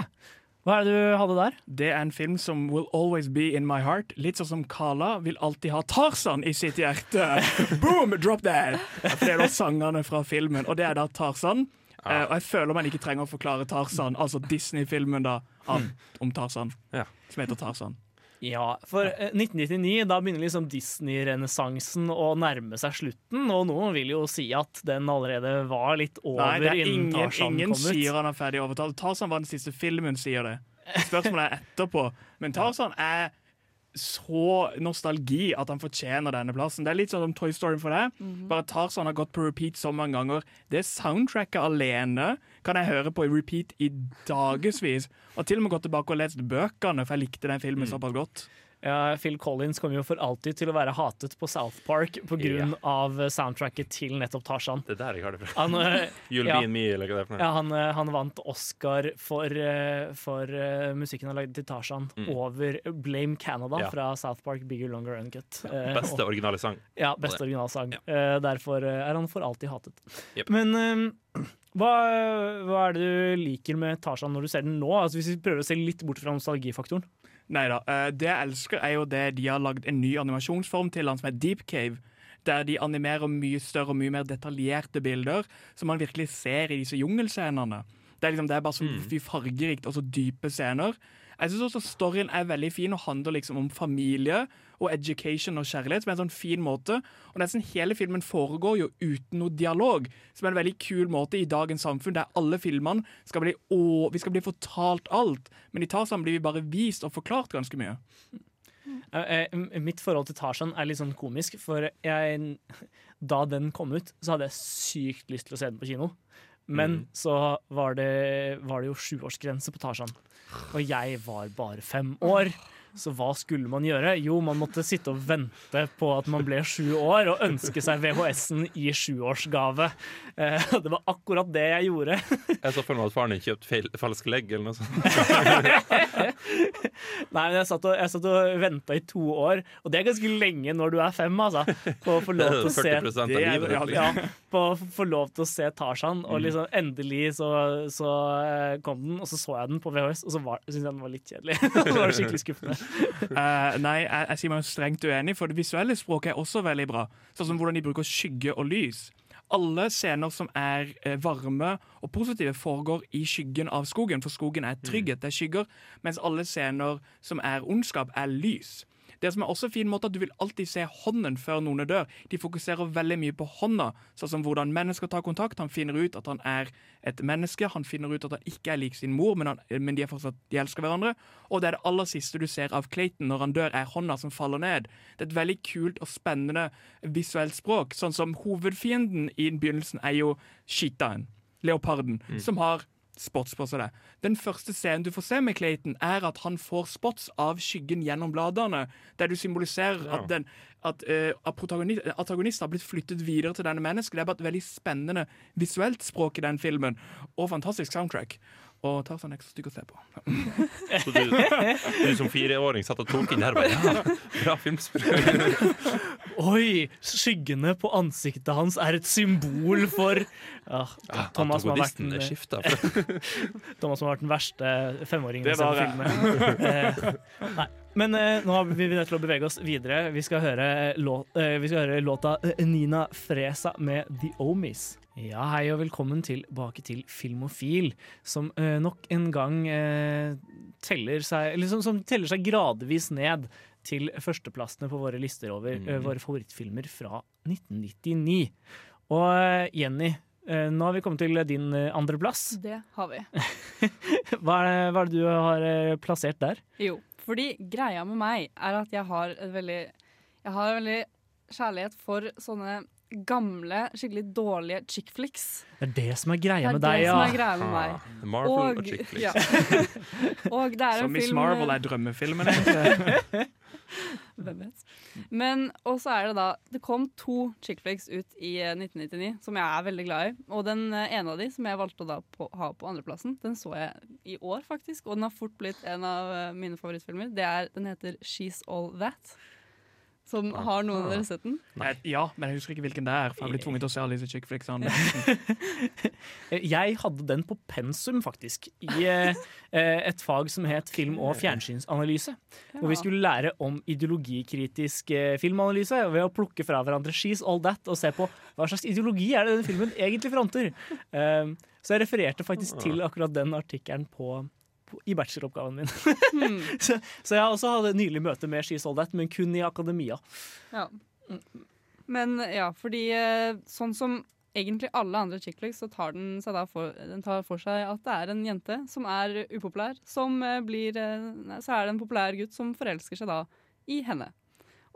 Hva er det du hadde der? Det er en film som will always be in my heart. Litt sånn som Kala vil alltid ha Tarzan i sitt hjerte. (laughs) Boom! Drop that! For det er da sangene fra filmen, og det er da Tarzan. Ja. og jeg føler man ikke trenger å forklare Tarzan, altså Disney-filmen da om Tarzan, Ja. som heter Tarzan. Ja, for eh, 1999, da begynner liksom Disney-renessansen å nærme seg slutten, og noen vil jo si at den allerede var litt over Nei, det er innen ingen, Tarzan ingen kom ut. sier han er ferdig overtalt. Tarzan var den siste filmen, sier det. Spørsmålet er etterpå. Men Tarzan er så nostalgi at han fortjener denne plassen. Det er litt sånn som Toy Story for deg. Bare Tarzan har gått på repeat så mange ganger. Det soundtracket alene kan jeg høre på i repeat i dagevis. Og til og med gått tilbake og lest bøkene, for jeg likte den filmen såpass godt. Ja, Phil Collins kommer jo for alltid til å være hatet på South Park pga. av soundtracket til nettopp Tarzan. Det er der jeg har det fra. Han, eh, (laughs) ja. be in me, eller hva det er. Ja, han, eh, han vant Oscar for, eh, for uh, musikken han lagde til Tarzan Mm. over Blame Canada Ja. fra South Park Bigger Longer Uncut. Ja, Beste og- originale sang. Ja, beste originalsang. Uh, derfor eh, er han for alltid hatet. Yep. Men eh, hva, hva er det du liker med Tarzan når du ser den nå? Altså Hvis vi prøver å se litt bort fra nostalgifaktoren. Nei da. eh, det jeg elsker, er jo det de har lagd en ny animasjonsform til han som er Deep Cave. Der de animerer mye større og mye mer detaljerte bilder, som man virkelig ser i disse jungelscenene. Det er, liksom, det er bare så mm. fargerikt og så dype scener. Jeg synes også Storyen er veldig fin og handler liksom om familie og education og kjærlighet på en sånn fin måte. Og nesten hele filmen foregår jo uten noe dialog, som er en veldig kul måte i dagens samfunn, der alle filmene skal bli å, vi skal bli fortalt alt. Men i Tarzan blir vi bare vist og forklart ganske mye. Eh, eh, mitt forhold til Tarzan er litt sånn komisk, for jeg, da den kom ut, så hadde jeg sykt lyst til å se den på kino. Men så var det, var det jo sjuårsgrense på Tarzan. Og jeg var bare fem år. Så hva skulle man gjøre? Jo, man måtte sitte og vente på at man ble sju år, og ønske seg VHS-en i sjuårsgave. Eh, det var akkurat det jeg gjorde. Jeg så for meg at faren din kjøpte falske falsk legg eller noe sånt. (laughs) Nei, men jeg satt og, jeg satt og venta i to år, og det er ganske lenge når du er fem, altså. På å få lov (laughs) til å se 40 av er- livet. ja, ja, liksom. på å få lov til å se Tarzan. Og liksom endelig så, så eh, kom den, og så så jeg den på VHS, og så syntes jeg den var litt kjedelig. (laughs) så var det skikkelig skuffende. Uh, (laughs) nei, jeg, jeg sier meg strengt uenig, for det visuelle språket er også veldig bra. Sånn som hvordan de bruker skygge og lys. Alle scener som er eh, varme og positive, foregår i skyggen av skogen, for skogen er trygghet, det er skygger, mens alle scener som er ondskap, er lys. Det som er også fin måte at Du vil alltid se hånden før noen dør. De fokuserer veldig mye på hånda, sånn som hvordan mennesker tar kontakt. Han finner ut at han er et menneske. Han finner ut at han ikke er lik sin mor, men, han, men de, fortsatt, de elsker hverandre. Og det er det aller siste du ser av Clayton når han dør, er hånda som faller ned. Det er et veldig kult og spennende visuelt språk. Sånn som hovedfienden i begynnelsen er jo cheetaen, leoparden, som har spots på seg. det. Den første scenen du får se med Clayton, er at han får spots av skyggen gjennom bladene, der du symboliserer at, den, at, uh, at protagonist, antagonisten har blitt flyttet videre til denne mennesket. Det er bare et veldig spennende visuelt språk i den filmen, og fantastisk soundtrack. Og Tarzan er ikke så stygg å se på. Så du, du som fireåring satt og tok inn her bare ja, bra filmspråk. Oi! Skyggene på ansiktet hans er et symbol for ja, Thomas, som har vært den, (laughs) Thomas som har vært den verste femåringen i denne filmen. Eh, Nei. Men eh, nå har vi nødt til å bevege oss videre. Vi skal høre, lå, eh, vi skal høre låta eh, Nina Fresa med The Omis. Ja, hei og velkommen tilbake til Filmofil, som eh, nok en gang eh, teller seg, eller som, som teller seg gradvis ned til førsteplassene på våre lister over eh, våre favorittfilmer fra 1999. Og eh, Jenny, eh, nå har vi kommet til din eh, andreplass. Det har vi. (laughs) Hva er, det, hva er det du har plassert der? Jo, fordi greia med meg er at jeg har et veldig Jeg har en veldig kjærlighet for sånne gamle, skikkelig dårlige chick flicks. Det er det som er greia Det er med deg, det ja. som er greia med meg. Marvel og, chick flicks. ja. (laughs) og det er Så en Miss film Marvel er drømmefilmen, (laughs) egentlig. Hvem vet. Men også er det da Det kom to chick flicks ut i eh, 1999 som jeg er veldig glad i. Og den eh, ene av de som jeg valgte å da på, ha på andreplassen, den så jeg i år, faktisk. Og den har fort blitt en av eh, mine favorittfilmer. Det er, den heter She's All That. Som har noen av dere sett den? Nei, Ja, men jeg husker ikke hvilken det er, for jeg blir tvunget til å se alle disse chick flicksene. Eh, (laughs) Jeg hadde den på pensum, faktisk, i eh, eh, et fag som het film- og fjernsynsanalyse. Hvor vi skulle lære om ideologikritisk eh, filmanalyse ved å plukke fra hverandre She's All That og se på hva slags ideologi er det denne filmen egentlig fronter. (laughs) Eh, Så jeg refererte faktisk til akkurat den artikkelen på, i bacheloroppgaven min. (laughs) så, så jeg også hadde nylig møte med She's All That, men kun i akademia. Ja. Men ja, fordi eh, sånn som egentlig alle andre chick flicks, så tar den seg for, den tar for seg at det er en jente som er upopulær, som eh, blir eh, nei, Så er det en populær gutt som forelsker seg da i henne.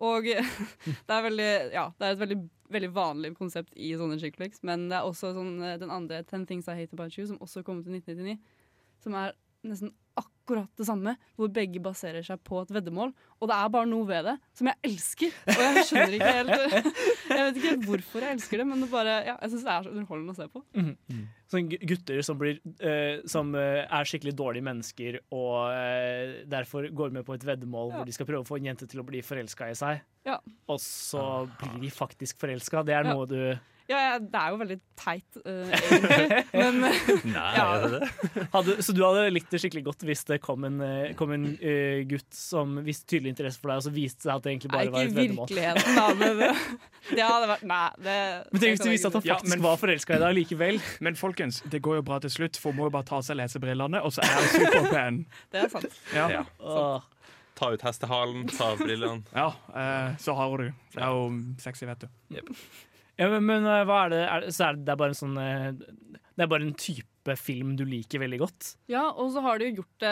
Og (laughs) det er veldig Ja, det er et veldig, veldig vanlig konsept i sånne chick flicks, men det er også sånn den andre Ten Things I Hate About You, som også kom i 1999, som er nesten akkurat det samme, hvor begge baserer seg på et veddemål. Og det er bare noe ved det som jeg elsker. Og jeg skjønner ikke helt (laughs) Jeg vet ikke helt hvorfor jeg elsker det, men det bare, ja, jeg syns det er så underholdende å se på. Sånn Sånne gutter som, blir, uh, som eh, er skikkelig dårlige mennesker og uh, derfor går med på et veddemål Ja. hvor de skal prøve å få en jente til å bli forelska i seg. Ja. Og så blir de faktisk forelska. Det er Ja. noe du Ja, ja, det er jo veldig teit, uh, egentlig. Men (laughs) Nei, Ja. det det? hadde, Så du hadde likt det skikkelig godt hvis det kom en, eh, kom en uh, gutt som viste tydelig interesse for deg, og så viste seg at det egentlig Nei, bare var ikke et veddemål? virkeligheten, da. Men det, det hadde vært Nei. Det, (laughs) Men tenk hvis du viste at han Ja, men- var forelska i deg likevel. Men folkens, det går jo bra til slutt, for hun må jo bare ta av seg lesebrillene, og så er hun superpen. (laughs) Det er sant. Ja, Ja. Åh. Ta ut hestehalen, ta av brillene. ja uh, så har hun det. Det er jo sexy, vet du. Ja, men, men eh, hva er det? Er, så er det, det er bare en sånn eh, Det er bare en type film du liker veldig godt? Ja, og så har de jo gjort det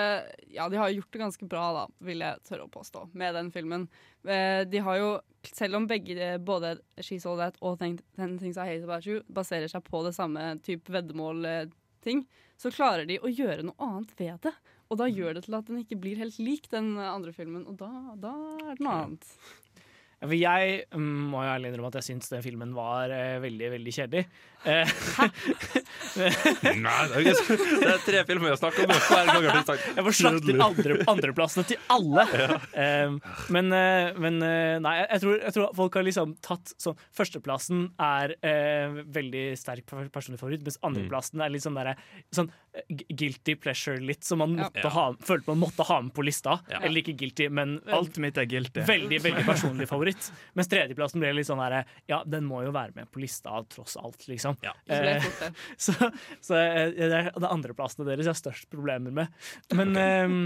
Ja, de har gjort det ganske bra, da, vil jeg tørre å påstå, med den filmen. Eh, De har jo, selv om begge, både She's All That og Ten Ten Things I Hate About You baserer seg på det samme type veddemål-ting, så klarer de å gjøre noe annet ved det. Og da gjør det til at den ikke blir helt lik den andre filmen, og da, da er det noe annet. For jeg mm, må jo ærlig innrømme at jeg syns den filmen var eh, veldig, veldig kjedelig. Eh, (laughs) Nei, det er, det er tre filmer vi har snakket om. Hver gang har sagt jeg får slakte andre, andreplassene til alle. Eh, men eh, men eh, nei, jeg, tror, jeg tror folk har liksom tatt sånn Førsteplassen er uh, veldig sterk personlig favoritt, mens andreplassen er litt sånn derre sånn guilty pleasure litt, som man Ja. ha, følte man måtte ha med på lista. Ja. Eller ikke guilty, men Alt mitt er guilty. Veldig veldig personlig favoritt. Mens tredjeplassen ble litt sånn der Ja, den må jo være med på lista, tross alt, liksom. Ja. Eh, (laughs) så (laughs) så eh, det er de andreplassene deres jeg har størst problemer med. Men, okay.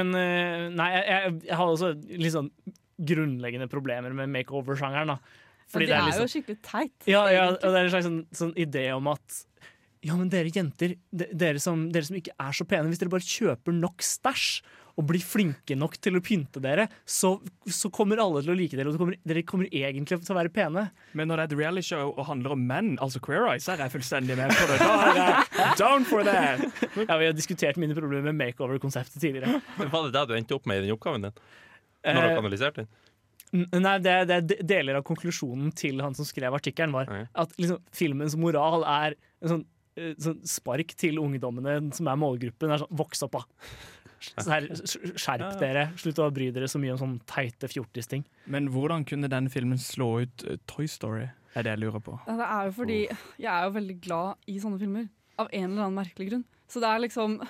men eh, nei, jeg, jeg, jeg har også litt sånn grunnleggende problemer med makeover-sjangeren. Fordi det det er, liksom jo skikkelig teit. ja, ja, og det er en slags sånn, sånn idé om at Ja, men dere jenter, de, dere, som, dere som ikke er så pene, hvis dere bare kjøper nok stæsj og blir flinke nok til å pynte dere, så, så kommer alle til å like dere, og så kommer, dere kommer egentlig til å være pene. Men når det er et realityshow og handler om menn, altså Queer eyes, er jeg fullstendig med på det. Da er jeg down for that! Ja, Vi har diskutert mine problemer med makeover-konseptet tidligere. Men Var det det du endte opp med i den oppgaven din? Når Eh, dere analyserte den? Nei, det, det er deler av konklusjonen til han som skrev artikkelen, var at liksom, filmens moral er en sånn, eh, sånn spark til ungdommene som er målgruppen. Er sånn, Voks opp, da! Skjerp dere. Slutt å bry dere så mye om sånn teite fjortisting. Men hvordan kunne den filmen slå ut eh, Toy Story, er det jeg lurer på. Ja, det er jo fordi jeg er jo veldig glad i sånne filmer. Av en eller annen merkelig grunn. Så det er liksom (laughs)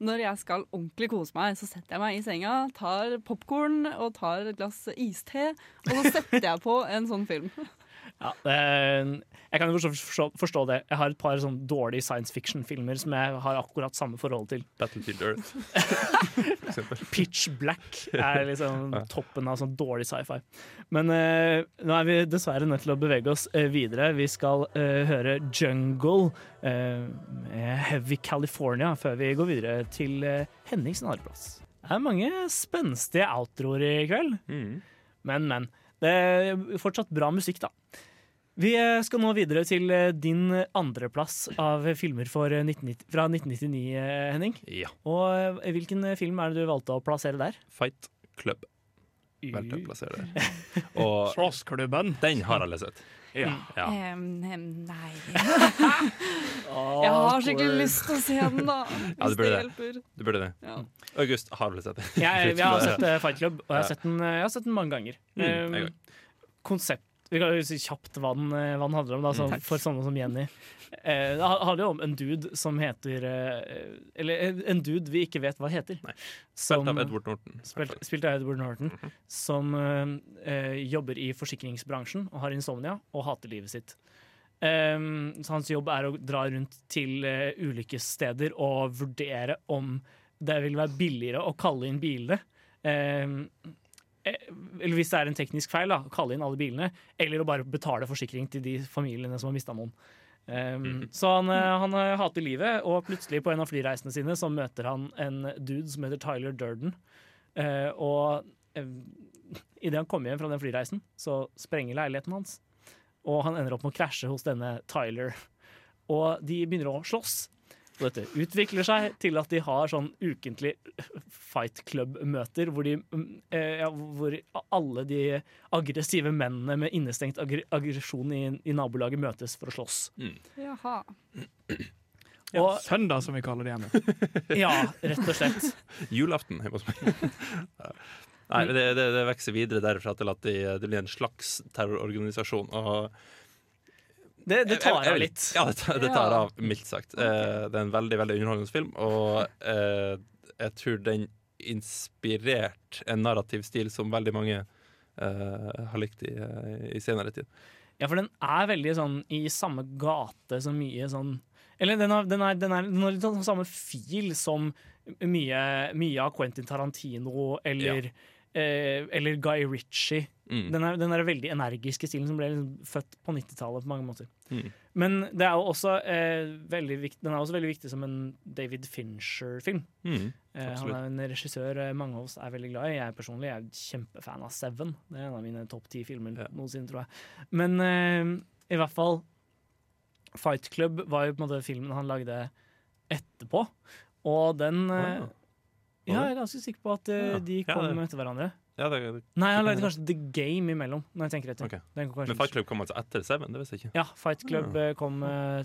Når jeg skal ordentlig kose meg, så setter jeg meg i senga, tar popkorn og tar et glass iste, og så setter jeg på en sånn film. (laughs) Ja, jeg kan jo forstå, forstå, det. Jeg har et par sånn dårlige science fiction-filmer som jeg har akkurat samme forhold til. Battlefield Earth. (laughs) For eksempel. Pitch Black er (laughs) liksom toppen av sånn dårlig sci-fi. Men uh, nå er vi dessverre nødt til å bevege oss uh, videre. Vi skal uh, høre Jungle med Heavy California før vi går videre til uh, Hennings andreplass. Det er mange spenstige outroer i kveld. Mm. Men, men. Det er fortsatt bra musikk, da. Vi eh, skal nå videre til eh, din andreplass av filmer for eh, 1990, fra 1999, eh, Henning. Ja. Og hvilken film er det du valgte å plassere der? Fight Club. Valgte å plassere der. (laughs) Og Slåssklubben. den har alle sett. Ja. Ja. Em, em, nei (laughs) (laughs) Jeg har skikkelig lyst til å se den, da. Hvis Ja, du det burde det. hjelper. Du burde det. Ja. August har vel sett det. Jeg, jeg har sett Fight Club, og jeg har sett den, jeg har sett den mange ganger. Mm, Um, konsept Vi kan jo si kjapt hva den, eh, hva den handler om, da, så, for sånne som Jenny. Eh, det handler jo om en dude som heter eh, Eller en- dude vi ikke vet hva heter. Nei. Som, Spilt av Edward Norton. spilt, spilt av Edward Norton. Mhm. Som eh, eh, jobber i forsikringsbransjen og har insomnia og hater livet sitt. Um, så hans jobb er å dra rundt til eh, ulykkessteder og vurdere om det vil være billigere å kalle inn bilene. Um, eller hvis det er en teknisk feil, da, kalle inn alle bilene. Eller å bare betale forsikring til de familiene som har mista noen. Um, Så han, eh, han eh, hater livet, og plutselig på en av flyreisene sine så møter han en dude som heter Tyler Durden. Uh, og uh, idet han kommer hjem fra den flyreisen, så sprenger leiligheten hans. Og han ender opp med å krasje hos denne Tyler. Og de begynner å slåss. Og dette utvikler seg til at de har sånn ukentlig fight club-møter hvor, mm, eh, ja, hvor alle de aggressive mennene med innestengt aggr aggresjon i, i nabolaget møtes for å slåss. Jaha. Ja, Og- søndag, som vi kaller det hjemme. Ja, rett og slett. (laughs) Julaften hjemme hos meg. Nei, det, det, det vokser videre derfra til at det, det blir en slags terrororganisasjon. Og Det, det tar av litt. Ja, det tar, det tar av, mildt sagt. Okay. det er en veldig veldig underholdende film, og eh, jeg tror den inspirerte en narrativ stil som veldig mange eh, har likt i, eh, i senere tid. Ja, for den er veldig sånn i samme gate som mye sånn Eller den har, den er, den er, den har litt sånn samme fil som mye, mye av Quentin Tarantino eller, eh, eller Guy Ritchie. Mm. Den er, den er veldig energiske stilen som ble liksom født på 90-tallet på mange måter. Mm. Men det er også, eh, veldig viktig, den er også veldig viktig som en David Fincher-film. Mm. Eh, han er en regissør eh, mange av oss er veldig glad i. Jeg personlig er kjempefan av Seven. Det er en av mine topp ti filmer Ja. noensinne, tror jeg. Men eh, i hvert fall Fight Club var jo på en måte filmen han lagde etterpå. Og den eh, Ah. Ja, jeg er ganske sikker på at uh, Ja. de Ja, det- etter hverandre. Ja, det, det, Nei, han lagde kanskje The Game imellom, når jeg tenker etter. okay. Kom men Fight Club kom altså etter Seven? Det visste jeg ikke. Ja, Fight Club eh, kom uh,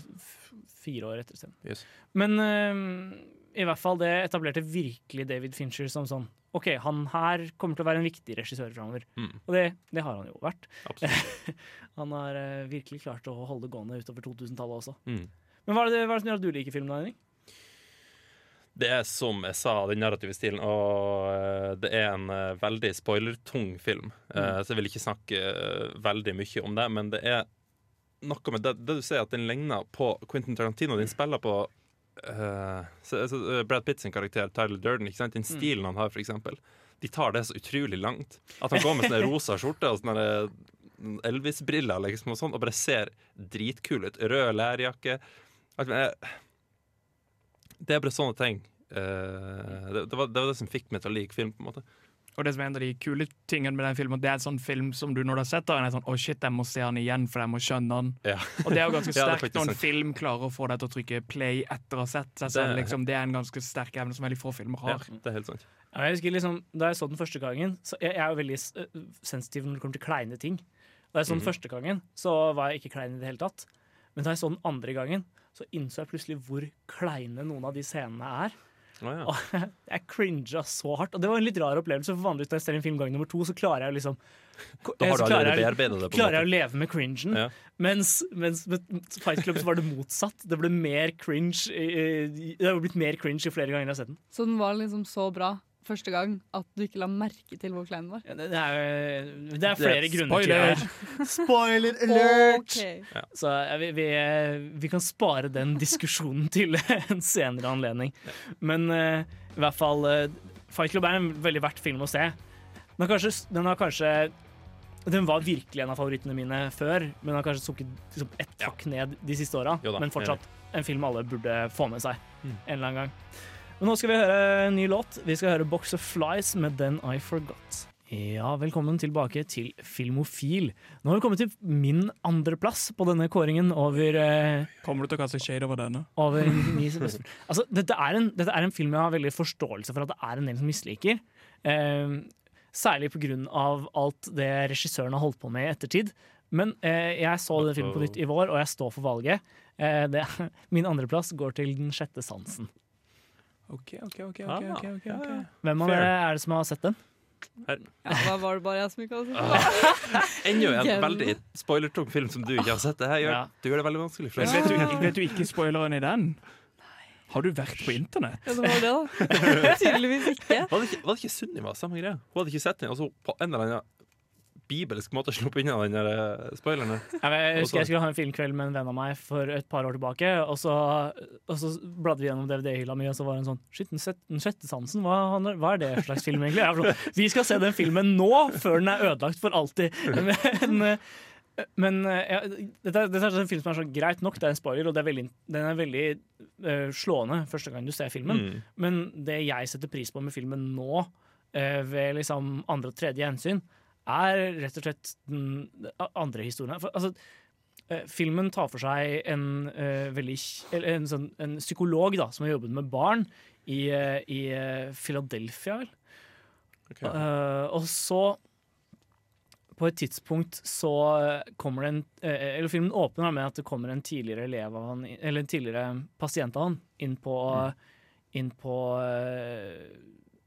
fire år etter Seven. Yes. Men uh, i hvert fall det etablerte virkelig David Fincher som sånn OK, han her kommer til å være en viktig regissør framover. Mm. Og det, det har han jo vært. (laughs) Han har virkelig klart å holde det gående utover 2000-tallet også. Mm. Men hva er, det, hva er det som gjør at du liker filmen? Henning? Det er som jeg sa, den narrative stilen, og eh, det er en eh, veldig spoilertung film. Eh, Så jeg vil ikke snakke veldig mye om det, men det er noe med det, det du sier, at den ligner på Quentin Tarantino. Den spiller på uh, så, så, Brad Pitt sin karakter, Tyler Durden, ikke sant? den stilen han har, for eksempel. De tar det så utrolig langt. At han går med sånne (laughs) rosa skjorte og sånne Elvis-briller liksom, og sånn, og bare ser dritkul ut. Rød lærjakke. Eh, Det er bare sånne ting. Eh, det, det, var, det var det som fikk meg til å like film. på en måte Og det som er en av de kule tingene med den filmen, det er en sånn film som du når du har sett den, er sånn Å, shit, jeg må se den igjen, for jeg må skjønne den. Ja. Og det er jo ganske (laughs) Ja, er sterkt ja, når en sant. film klarer å få deg til å trykke play etter å ha sett seg selv. Det- Liksom. Det er en ganske sterk evne som veldig få filmer Ja, har. det er helt sant. Ja, jeg husker liksom, Da jeg så den første gangen så Jeg, jeg er jo veldig sensitiv når det kommer til kleine ting. Da jeg så den Mhm. første gangen, så var jeg ikke klein i det hele tatt. Men da jeg så den andre gangen, så innså jeg plutselig hvor kleine noen av de scenene er. Oh, ja. Og (laughs) jeg cringa så hardt. Og det var en litt rar opplevelse, for vanligvis når jeg ser en film gang nummer to, så klarer jeg liksom Da har du klarer allerede jeg- det. på klarer jeg å leve med cringen. Ja. Mens, mens med Fight Club så var det motsatt. Det ble mer cringe Det har blitt mer cringe i flere ganger jeg har sett den. Så den var liksom så bra første gang at du ikke la merke til hvor klein den var. Ja, Det det er, det er flere grunner til spoiler. det. Spoiler alert! Ok. Så ja, vi, vi, vi kan spare den diskusjonen (laughs) til en senere anledning. Men uh, i hvert fall uh, Fight Club er en veldig verdt film å se. Den har kanskje, den har kanskje den var virkelig en av favorittene mine før, men den har kanskje sunket liksom, ett hakk ned de siste åra. Men fortsatt en film alle burde få med seg Mm. en eller annen gang. Men nå skal vi høre en ny låt. Vi skal høre Box of Flies med Then I Forgot. Ja, velkommen tilbake til Filmofil. Nå har vi kommet til min andreplass på denne kåringen over eh, Kommer du til å kaste shade over denne? over. (laughs) Altså, dette, er en, dette er en film jeg har veldig forståelse for at det er en del som misliker. Eh, særlig pga. alt det regissøren har holdt på med i ettertid. Men eh, jeg så den filmen på nytt i vår, og jeg står for valget. Eh, det, (laughs) min andreplass går til Den sjette sansen. OK, OK, OK. Ah, ok, ok, ok, ok. Hvem av dere er det som har sett den? Ja, da var det bare jeg som ikke hadde sett den. Enda en veldig spoilertung film som du ikke har sett. Det her gjør, Ja. du gjør det veldig vanskelig for Men deg. vet du, vet du ikke spoileren i den? Har du vært på internett? Ja, det var det, da. (laughs) Tydeligvis ikke. Var det ikke, var det ikke Sunniva? Samme greia? Hun hadde ikke sett den, og så på en eller annen bibelsk måte sluppet unna den der eh, spoileren. Jeg, jeg husker jeg skulle ha en filmkveld med en venn av meg for et par år tilbake. Og så, og så bladde vi gjennom DVD-hylla mi, og så var det en sånn Shit, Den sjette- sansen, hva, hva er det slags film, egentlig? Sånn, vi skal se den filmen nå, før den er ødelagt for alltid. Men, men ja, dette, dette er en film som er så greit nok, det er en spoiler, og det er veldig, den er veldig uh, slående første gang du ser filmen. Mm. Men det jeg setter pris på med filmen nå, uh, ved liksom andre og tredje gjensyn, er rett og slett den andre historien. For, altså, eh, filmen tar for seg en, eh, veldig, en, sånn, en psykolog da, som har jobbet med barn i, eh, i Philadelphia. vel? Okay. Uh, og så på et tidspunkt så kommer det en Eller filmen åpner med at det kommer en tidligere elev av han, eller en tidligere pasient av han inn på, inn på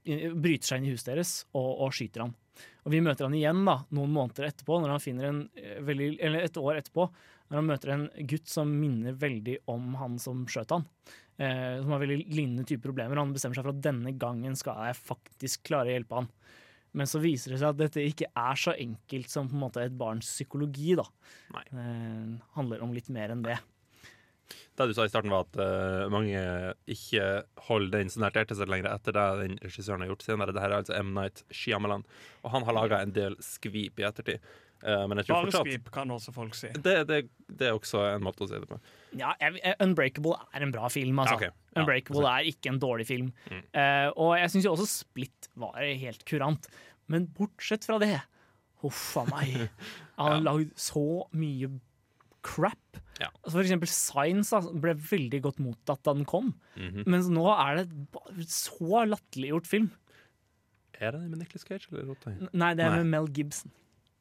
inn- Bryter seg inn i huset deres og, og skyter han. Og vi møter han igjen da, noen måneder etterpå, når han finner en eh, veldig, eller et år etterpå, når han møter en gutt som minner veldig om han som skjøt han. Eh, som har veldig lignende type problemer. Han bestemmer seg for at denne gangen skal jeg faktisk klare å hjelpe han. Men så viser det seg at dette ikke er så enkelt som på en måte et barns psykologi. da. Eh, handler om litt mer enn det. Det du sa i starten, var at uh, mange ikke holder den så nært hjertet sitt lenger etter det den regissøren har gjort senere. Dette er altså M. Night Shyamalan, og han har laga en del skvip i ettertid. Uh, men jeg tror Bare fortsatt skvip, kan også folk si. det, det, det er også en måte å si det på. Ja, Unbreakable er en bra film. altså. Ja, ok. Ja, Unbreakable er ikke en dårlig film. Mm. Uh, og jeg syns jo også Split var helt kurant. Men bortsett fra det Huff a meg. (laughs) Han har Ja. lagd så mye crap. Ja. Altså for eksempel Science da, ble veldig godt mottatt da den kom. Mhm. Mens nå er det så latterliggjort film. Er det med Nicolas Cage eller? Nei, det er Nei. med Mel Gibson.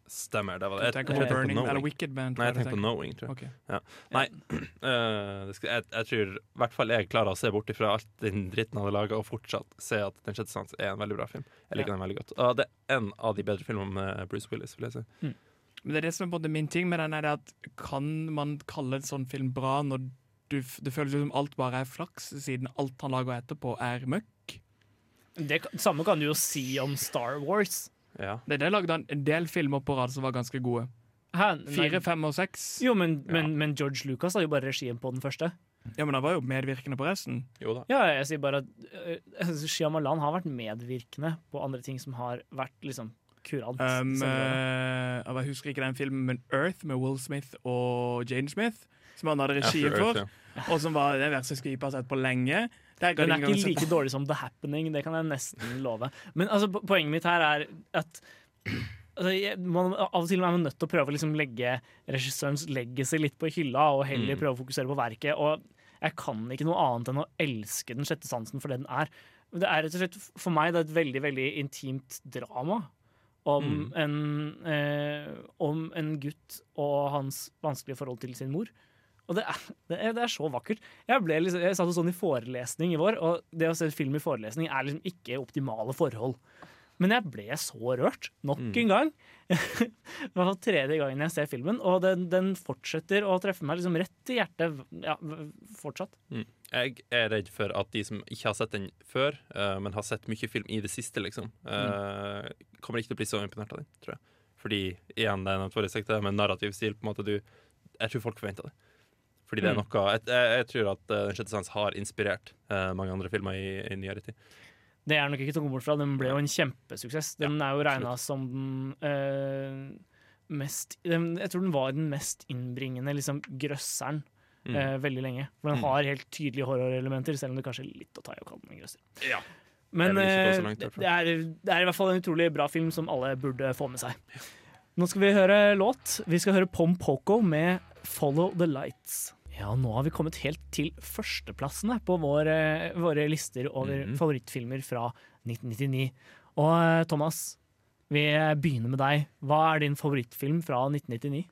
Stemmer. det var det. Jeg, tenker jeg på Burning, Knowing. eller Wicked Band, Nei, jeg tenkte på. Knowing, tror jeg. Ok. Nei, (clears throat) uh, jeg, jeg tror i hvert fall jeg klarer å se bort ifra alt den dritten han har laga, og fortsatt se at Den sjette sans er en veldig bra film. Jeg liker den veldig godt. Og det er en av de bedre filmene med Bruce Willis, vil jeg si. Men det er det som er både min ting med den, er at kan man kalle en sånn film bra når du, det føles som alt bare er flaks, siden alt han lager etterpå er møkk? Det samme kan du jo si om Star Wars. Ja. Det er det lagde han en del filmer på rad som var ganske gode. Hæ? Fire, fem og seks. Jo, men, men, men George Lucas hadde jo bare regien på den første. Ja, men han var jo medvirkende på resten. Jo da. Ja, jeg sier bare at uh, Shyamalan har vært medvirkende på andre ting som har vært liksom kurant. Um, eh, jeg husker ikke den filmen, men Earth med Will Smith og Jane Smith, som han hadde regien for, Earth, ja. og som var den verste skripa jeg har sett på lenge. Den er ikke sett- like dårlig som The Happening, det kan jeg nesten love. Men altså, poenget mitt her er at altså, man, Av og til er man nødt til å prøve å liksom legge regissørens legacy litt på hylla, og heller Mm. prøve å fokusere på verket. Og jeg kan ikke noe annet enn å elske Den sjette sansen for det den er. Det er rett og slett For meg det er et veldig veldig intimt drama. Om, Mm. en, eh, om en gutt og hans vanskelige forhold til sin mor. Og det er, det er, det er så vakkert. Jeg, ble liksom, jeg satt sånn i forelesning i vår, og det å se film i forelesning er liksom ikke optimale forhold. Men jeg ble så rørt, nok Mm. en gang. (laughs) Det var tredje gangen jeg ser filmen, og den, den fortsetter å treffe meg liksom rett i hjertet ja, fortsatt. Mm. Jeg er redd for at de som ikke har sett den før, uh, men har sett mye film i det siste, liksom, eh, kommer ikke til å bli så imponert av den, tror jeg. Fordi igjen, det er en forrige sekte men narrativ stil. på en måte du Jeg tror folk forventer det. Fordi det er Mm. noe Jeg, jeg, jeg tror at eh, Den sjette sans har inspirert uh, mange andre filmer i, i nyere tid. Det er nok ikke til å gå bort fra. Den ble jo en kjempesuksess. Den er jo regna som den mest Jeg tror den var den mest innbringende liksom, grøsseren Mm. eh, veldig lenge. For den Mm. har helt tydelige horrorelementer, selv om det kanskje er litt å ta i å kalle den en grøsser. Ja. Men eh, langt, det, er, det er i hvert fall en utrolig bra film som alle burde få med seg. Nå skal vi høre låt. Vi skal høre Pom Poko med 'Follow the Lights'. Ja, nå har vi kommet helt til førsteplassene på våre, våre lister over Mhm. favorittfilmer fra 1999. Og eh, Thomas, vi begynner med deg. Hva er din favorittfilm fra 1999?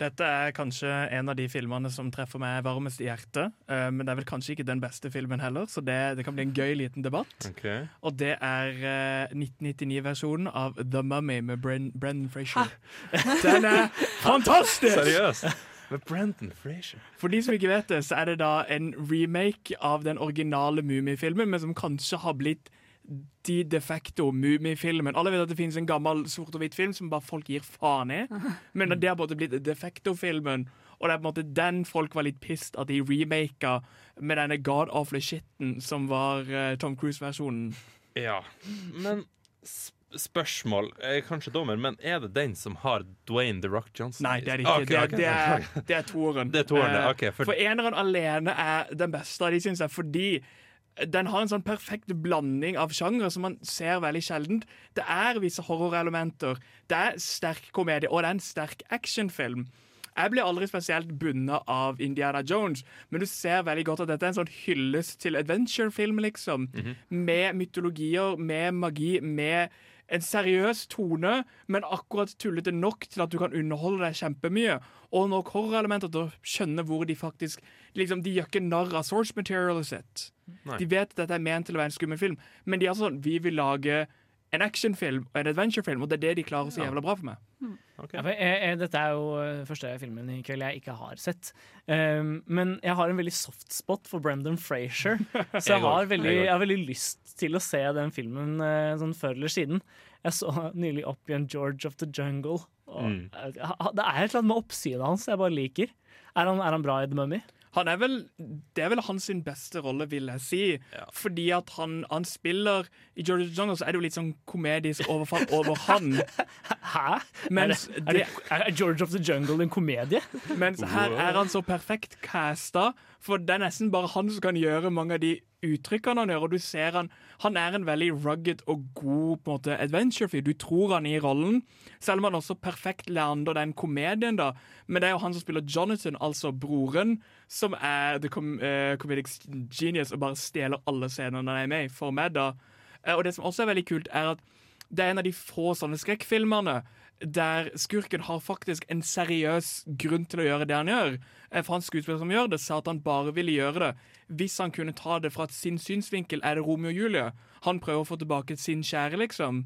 Dette er kanskje en av de filmene som treffer meg varmest i hjertet. Uh, men det er vel kanskje ikke den beste filmen heller, så det, det kan bli en gøy liten debatt. Okay. Og det er uh, 1999-versjonen av The Mummy med Bren Brendan Frazier. (laughs) Den er fantastisk! Seriøst? Med Brendan Frazier. For de som ikke vet det, så er det da en remake av den originale Mummifilmen, men som kanskje har blitt de de facto Mummifilmen. Alle vet at det finnes en gammel sort og hvitt film som bare folk gir faen i. (laughs) Men det har både blitt de facto-filmen. Og det er på en måte den folk var litt pissed at de remaka med denne god awful shitten som var eh, Tom Cruise-versjonen. Ja, men sp spørsmål Jeg er kanskje dommer, men er det den som har Dwayne The Rock Johnson? Nei, det er det ikke. Ok, det, er, det, (laughs) er, det er toeren. Det er toeren, Eh, ok, for- For eneren alene er den beste av de, syns jeg, fordi den har en sånn perfekt blanding av sjangre som man ser veldig sjeldent. Det er visse horrorelementer, det er sterk komedie, og det er en sterk actionfilm. Jeg blir aldri spesielt bundet av Indiana Jones, men du ser veldig godt at dette er en sånn hyllest til adventure-film, liksom. Med mytologier, med magi, med en seriøs tone, men akkurat tullete nok til at du kan underholde deg kjempemye. Og nok horrorelementer til å skjønne hvor de faktisk liksom, De gjør ikke narr av source materialet sitt. Nei. De vet at dette er ment til å være en skummel film, men de er sånn Vi vil lage en actionfilm og en adventurefilm, og det er det de klarer så jævla bra for meg. Ok. Ja, jeg, jeg, dette er jo eh, første filmen i kveld jeg ikke har sett. Um, men jeg har en veldig softspot for Brendan Frazier. (laughs) Så Jeg har veldig, jeg har veldig lyst til å se den filmen uh, sånn før eller siden. Jeg så nylig opp igjen George of the Jungle. Og Mm. uh, Det er et eller annet med oppsynet hans jeg bare liker. Er han, er han bra i The Mummy? Han er vel, Det er vel hans sin beste rolle, vil jeg si. Ja. Fordi at han, han spiller I George Jungle så er det jo litt sånn komedisk overfall (laughs) over han. Hæ? Mens, er, det, er, det, er George of the Jungle en komedie? mens her er han så perfekt casta, for det er nesten bare han som kan gjøre mange av de uttrykkene han gjør. Og du ser han Han er en veldig rugged og god på en måte adventure-fyr. Du tror han i rollen, selv om han også perfekt lander den komedien, da. Men det er jo han som spiller Jonathan, altså broren, som er the com uh, comedic genius og bare stjeler alle scenene han er med i, for meg, da. Uh, og det som også er veldig kult, er at det er en av de få sånne skrekkfilmene der skurken har faktisk en seriøs grunn til å gjøre det han gjør. Eh, For han skuespiller som gjør det, sa at han bare ville gjøre det hvis han kunne ta det fra sin synsvinkel. Er det Romeo og Julie? Han prøver å få tilbake sin kjære, liksom.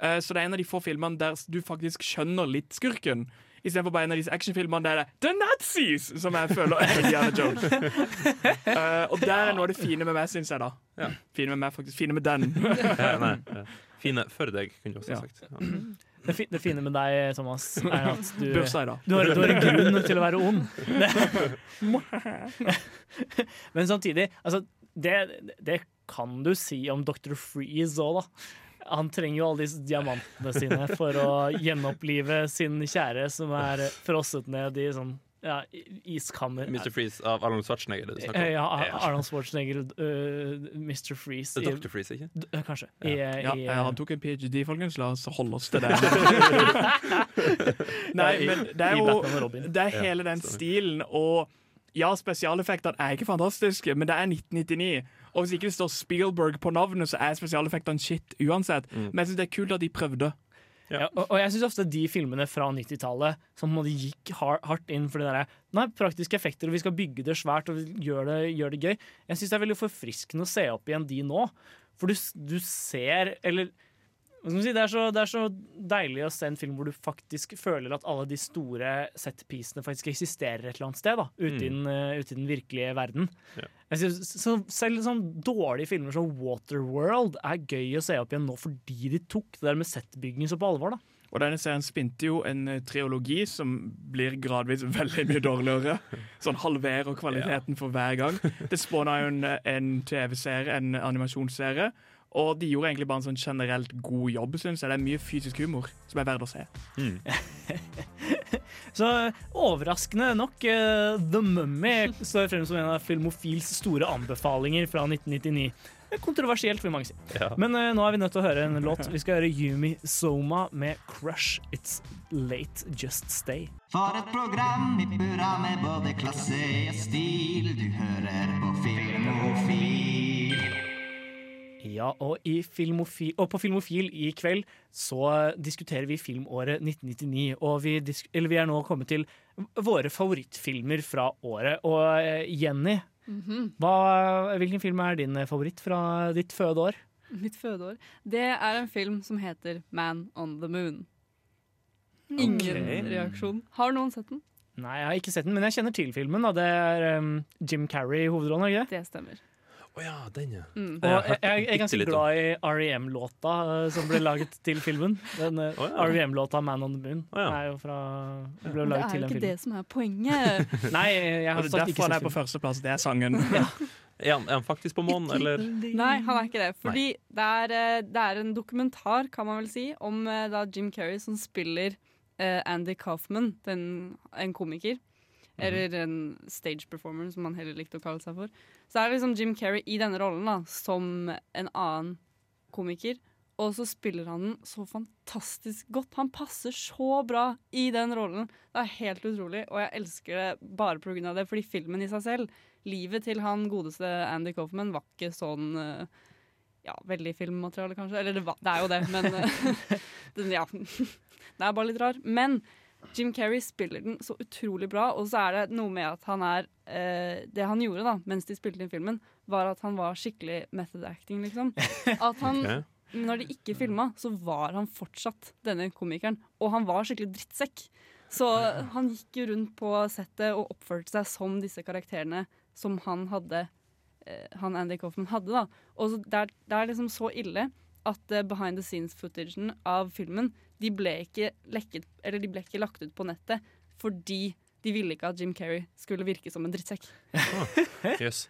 Eh, Så det er en av de få filmene der du faktisk skjønner litt skurken. Istedenfor bare en av disse actionfilmene der det er The Nazis! Som jeg føler er Indiana Jones. uh, (laughs) og der er noe av det fine med meg, syns jeg, da. Ja. Fine med meg, faktisk. Fine med den. Ja, nei, ja. (laughs) Fine for deg, kunne du også Ja. sagt. Ja. Det, fi, det fine med deg, Thomas, er at du, du, har, du har en grunn til å være ond. Det. (laughs) Men samtidig, altså, det, det kan du si om Dr. Freeze òg, da. Han trenger jo alle disse diamantene sine for å gjenopplive sin kjære som er frosset ned i sånn ja, iskammer. Mr. Freeze av Arnold Schwarzenegger. Det du snakker om. Eh, Ja, Arnold Schwarzenegger, uh, Mr. Freeze. Det er i- Dr. Freeze, ikke? D- Kanskje. I, Ja, i, ja, han tok en ph.d., folkens. La oss holde oss til (laughs) det. (laughs) Nei, men det er jo. Det er hele den stilen, og ja, spesialeffektene er ikke fantastiske, men det er 1999. Og hvis ikke det står Spielberg på navnet, så er spesialeffektene shit uansett. Mm. Men jeg syns det er kult at de prøvde. Ja, og, og jeg syns ofte de filmene fra 90-tallet som på en måte gikk har, hardt inn for det der Nei, praktiske effekter, og vi skal bygge det svært og gjøre det, gjør det gøy. Jeg syns det er veldig forfriskende å se opp igjen de nå. For du, du ser Eller si, det, er så, det er så deilig å se en film hvor du faktisk føler at alle de store set-piecene faktisk eksisterer et eller annet sted. da Ute, i, den, eh, ute i den virkelige verden. Ja. Synes, så selv sånn dårlige filmer som Waterworld er gøy å se opp igjen nå fordi de tok det der med set-bygging så på alvor. da Og denne serien spinte jo en eh, triologi som blir gradvis (laughs) veldig mye dårligere. Sånn halverer kvaliteten for hver gang. Det spåna jo en, en TV-serie, en animasjonsserie. Og de gjorde egentlig bare en sånn generelt god jobb, syns jeg. Det er mye fysisk humor som er verdt å se. Mm. (laughs) Så overraskende nok, uh, The Mummy står frem som en av Filmofils store anbefalinger fra 1999. Er Kontroversielt, vil mange si. Ja. Men uh, nå er vi nødt til å høre en låt. Vi skal høre Yumi Soma med 'Crush It's Late Just Stay'. For et program i burra med både klasse og stil. Du hører på Filmofil. Ja, og, og på Filmofil i kveld så diskuterer vi filmåret 1999. Og vi, disk, eller vi er nå kommet til våre favorittfilmer fra året. Og eh, Jenny, hva, hvilken film er din favoritt fra ditt fødeår? Mitt fødeår. Det er en film som heter Man on the Moon. Ingen okay. reaksjon. Har noen sett den? Nei, jeg har ikke sett den, men jeg kjenner til filmen. Da. Det er um, Jim Carrey i hovedrollen, ikke det? Det stemmer. Å ja, den, ja. Mm. Og jeg, jeg er ganske glad i R.E.M.-låta uh, som ble laget til filmen. Den uh, Å, ja. R.E.M.-låta 'Man on the Moon' oh, ja. er jo fra ble Men det er jo ikke det som er poenget. (laughs) Nei, jeg har sagt ikke derfor han sett er på filmen. førsteplass. Det er sangen. Er han, er han faktisk på månen, eller? Nei, han er ikke det. Fordi det er, eh, det er en dokumentar, kan man vel si, om eh, da Jim Carrey som spiller uh, Andy Kaufman, den, en komiker. Eller en stage performer, som han heller likte å kalle seg for. Så er det liksom Jim Carrey i denne rollen da, som en annen komiker. Og så spiller han den så fantastisk godt. Han passer så bra i den rollen. Det er helt utrolig, og jeg elsker det bare pga. det, fordi filmen i seg selv Livet til han godeste Andy Kaufman var ikke sånn eh, Ja, veldig filmmateriale, kanskje. Eller det, var, det er jo det, men eh, (laughs) den, Ja. (laughs) Det er bare litt rar. Men Jim Carrey spiller den så utrolig bra, og så er det noe med at han er eh, Det han gjorde da, mens de spilte inn filmen, var at han var skikkelig method acting, liksom. (laughs) At han okay. når de ikke filma, så var han fortsatt denne komikeren. Og han var skikkelig drittsekk. Så han gikk jo rundt på settet og oppførte seg som disse karakterene som han hadde eh, Han Andy Coffman hadde, da. Og så det, er, det er liksom så ille at eh, behind the scenes-footagen av filmen de ble ikke lekket Eller de ble ikke lagt ut på nettet fordi de ville ikke at Jim Carrey skulle virke som en drittsekk. Jøss.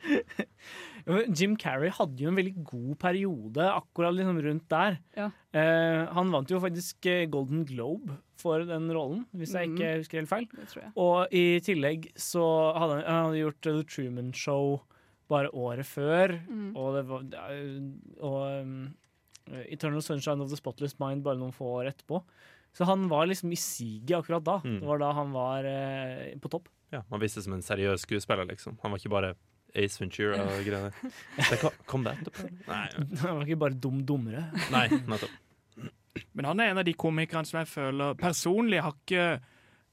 (laughs) Jim Carrey hadde jo en veldig god periode akkurat liksom rundt der. Ja. Eh, han vant jo faktisk eh, Golden Globe for den rollen, hvis jeg mm. ikke husker helt feil. Og i tillegg så hadde han, han hadde gjort uh, The Truman Show bare året før. Mm. Og, det var, og um, Eternal Sunshine of the Spotless Mind bare noen få år etterpå. Så han var liksom i siget akkurat da. Mm. Det var da han var eh, på topp. Ja, han viste seg som en seriøs skuespiller, liksom. Han var ikke bare Ace Ventura og greier. Det (laughs) kom, kom det etterpå? Nei, (laughs) han var ikke bare dum dummere. nei nettopp. Men han er en av de komikerne som jeg føler personlig har ikke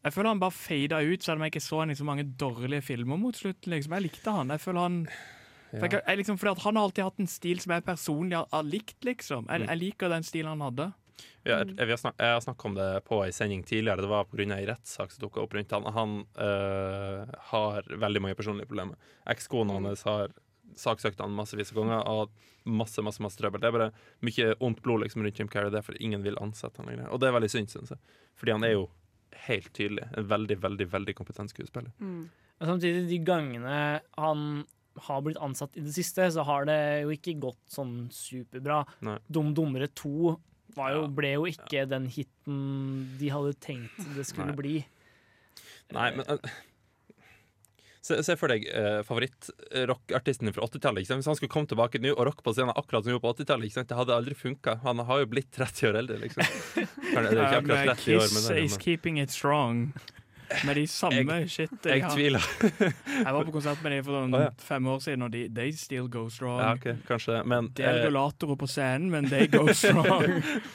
Jeg føler han bare fada ut, selv om jeg ikke så han i så mange dårlige filmer mot slutten. Liksom. Jeg likte han. Jeg føler han for jeg, jeg, liksom, fordi at Han har alltid hatt en stil som jeg personlig har, har likt, liksom. Jeg, jeg liker den stilen han hadde. Ja, jeg, jeg, har snak, jeg har snakket om det på ei sending tidligere. Det var pga. ei rettssak som dukka opp rundt han. Han øh, har veldig mange personlige problemer. Ekskona hans har saksøkt han massevis av ganger og masse masse, masse trøbbel. Det er bare mye ondt blod liksom, rundt Jim Carrey. Det er fordi ingen vil ansette han lenger. Og det er veldig synd, syns jeg. Fordi han er jo helt tydelig en veldig, veldig veldig kompetent skuespiller. Mm. Samtidig, de gangene han har blitt ansatt i det siste, så har det jo ikke gått sånn superbra. Nei. Dum dummere 2 var jo, ble jo ikke den hiten de hadde tenkt det skulle Nei. bli. Nei, men uh, Se, se for deg uh, favorittrockartisten fra 80-tallet. Hvis han skulle komme tilbake nå og rocke på scenen akkurat som han gjorde på 80-tallet, det hadde aldri funka. Han har jo blitt 30 år eldre, liksom. (laughs) Kan- Det er ikke akkurat 30 år, Kiss men det er is keeping it strong. Med de samme shit jeg har- tviler. (laughs) Jeg var på konsert med dem for sånn oh, ja. fem år siden, og de they still go strong. Ja, ok, kanskje, men de er eh, regulatorer på scenen, men they go (laughs) strong.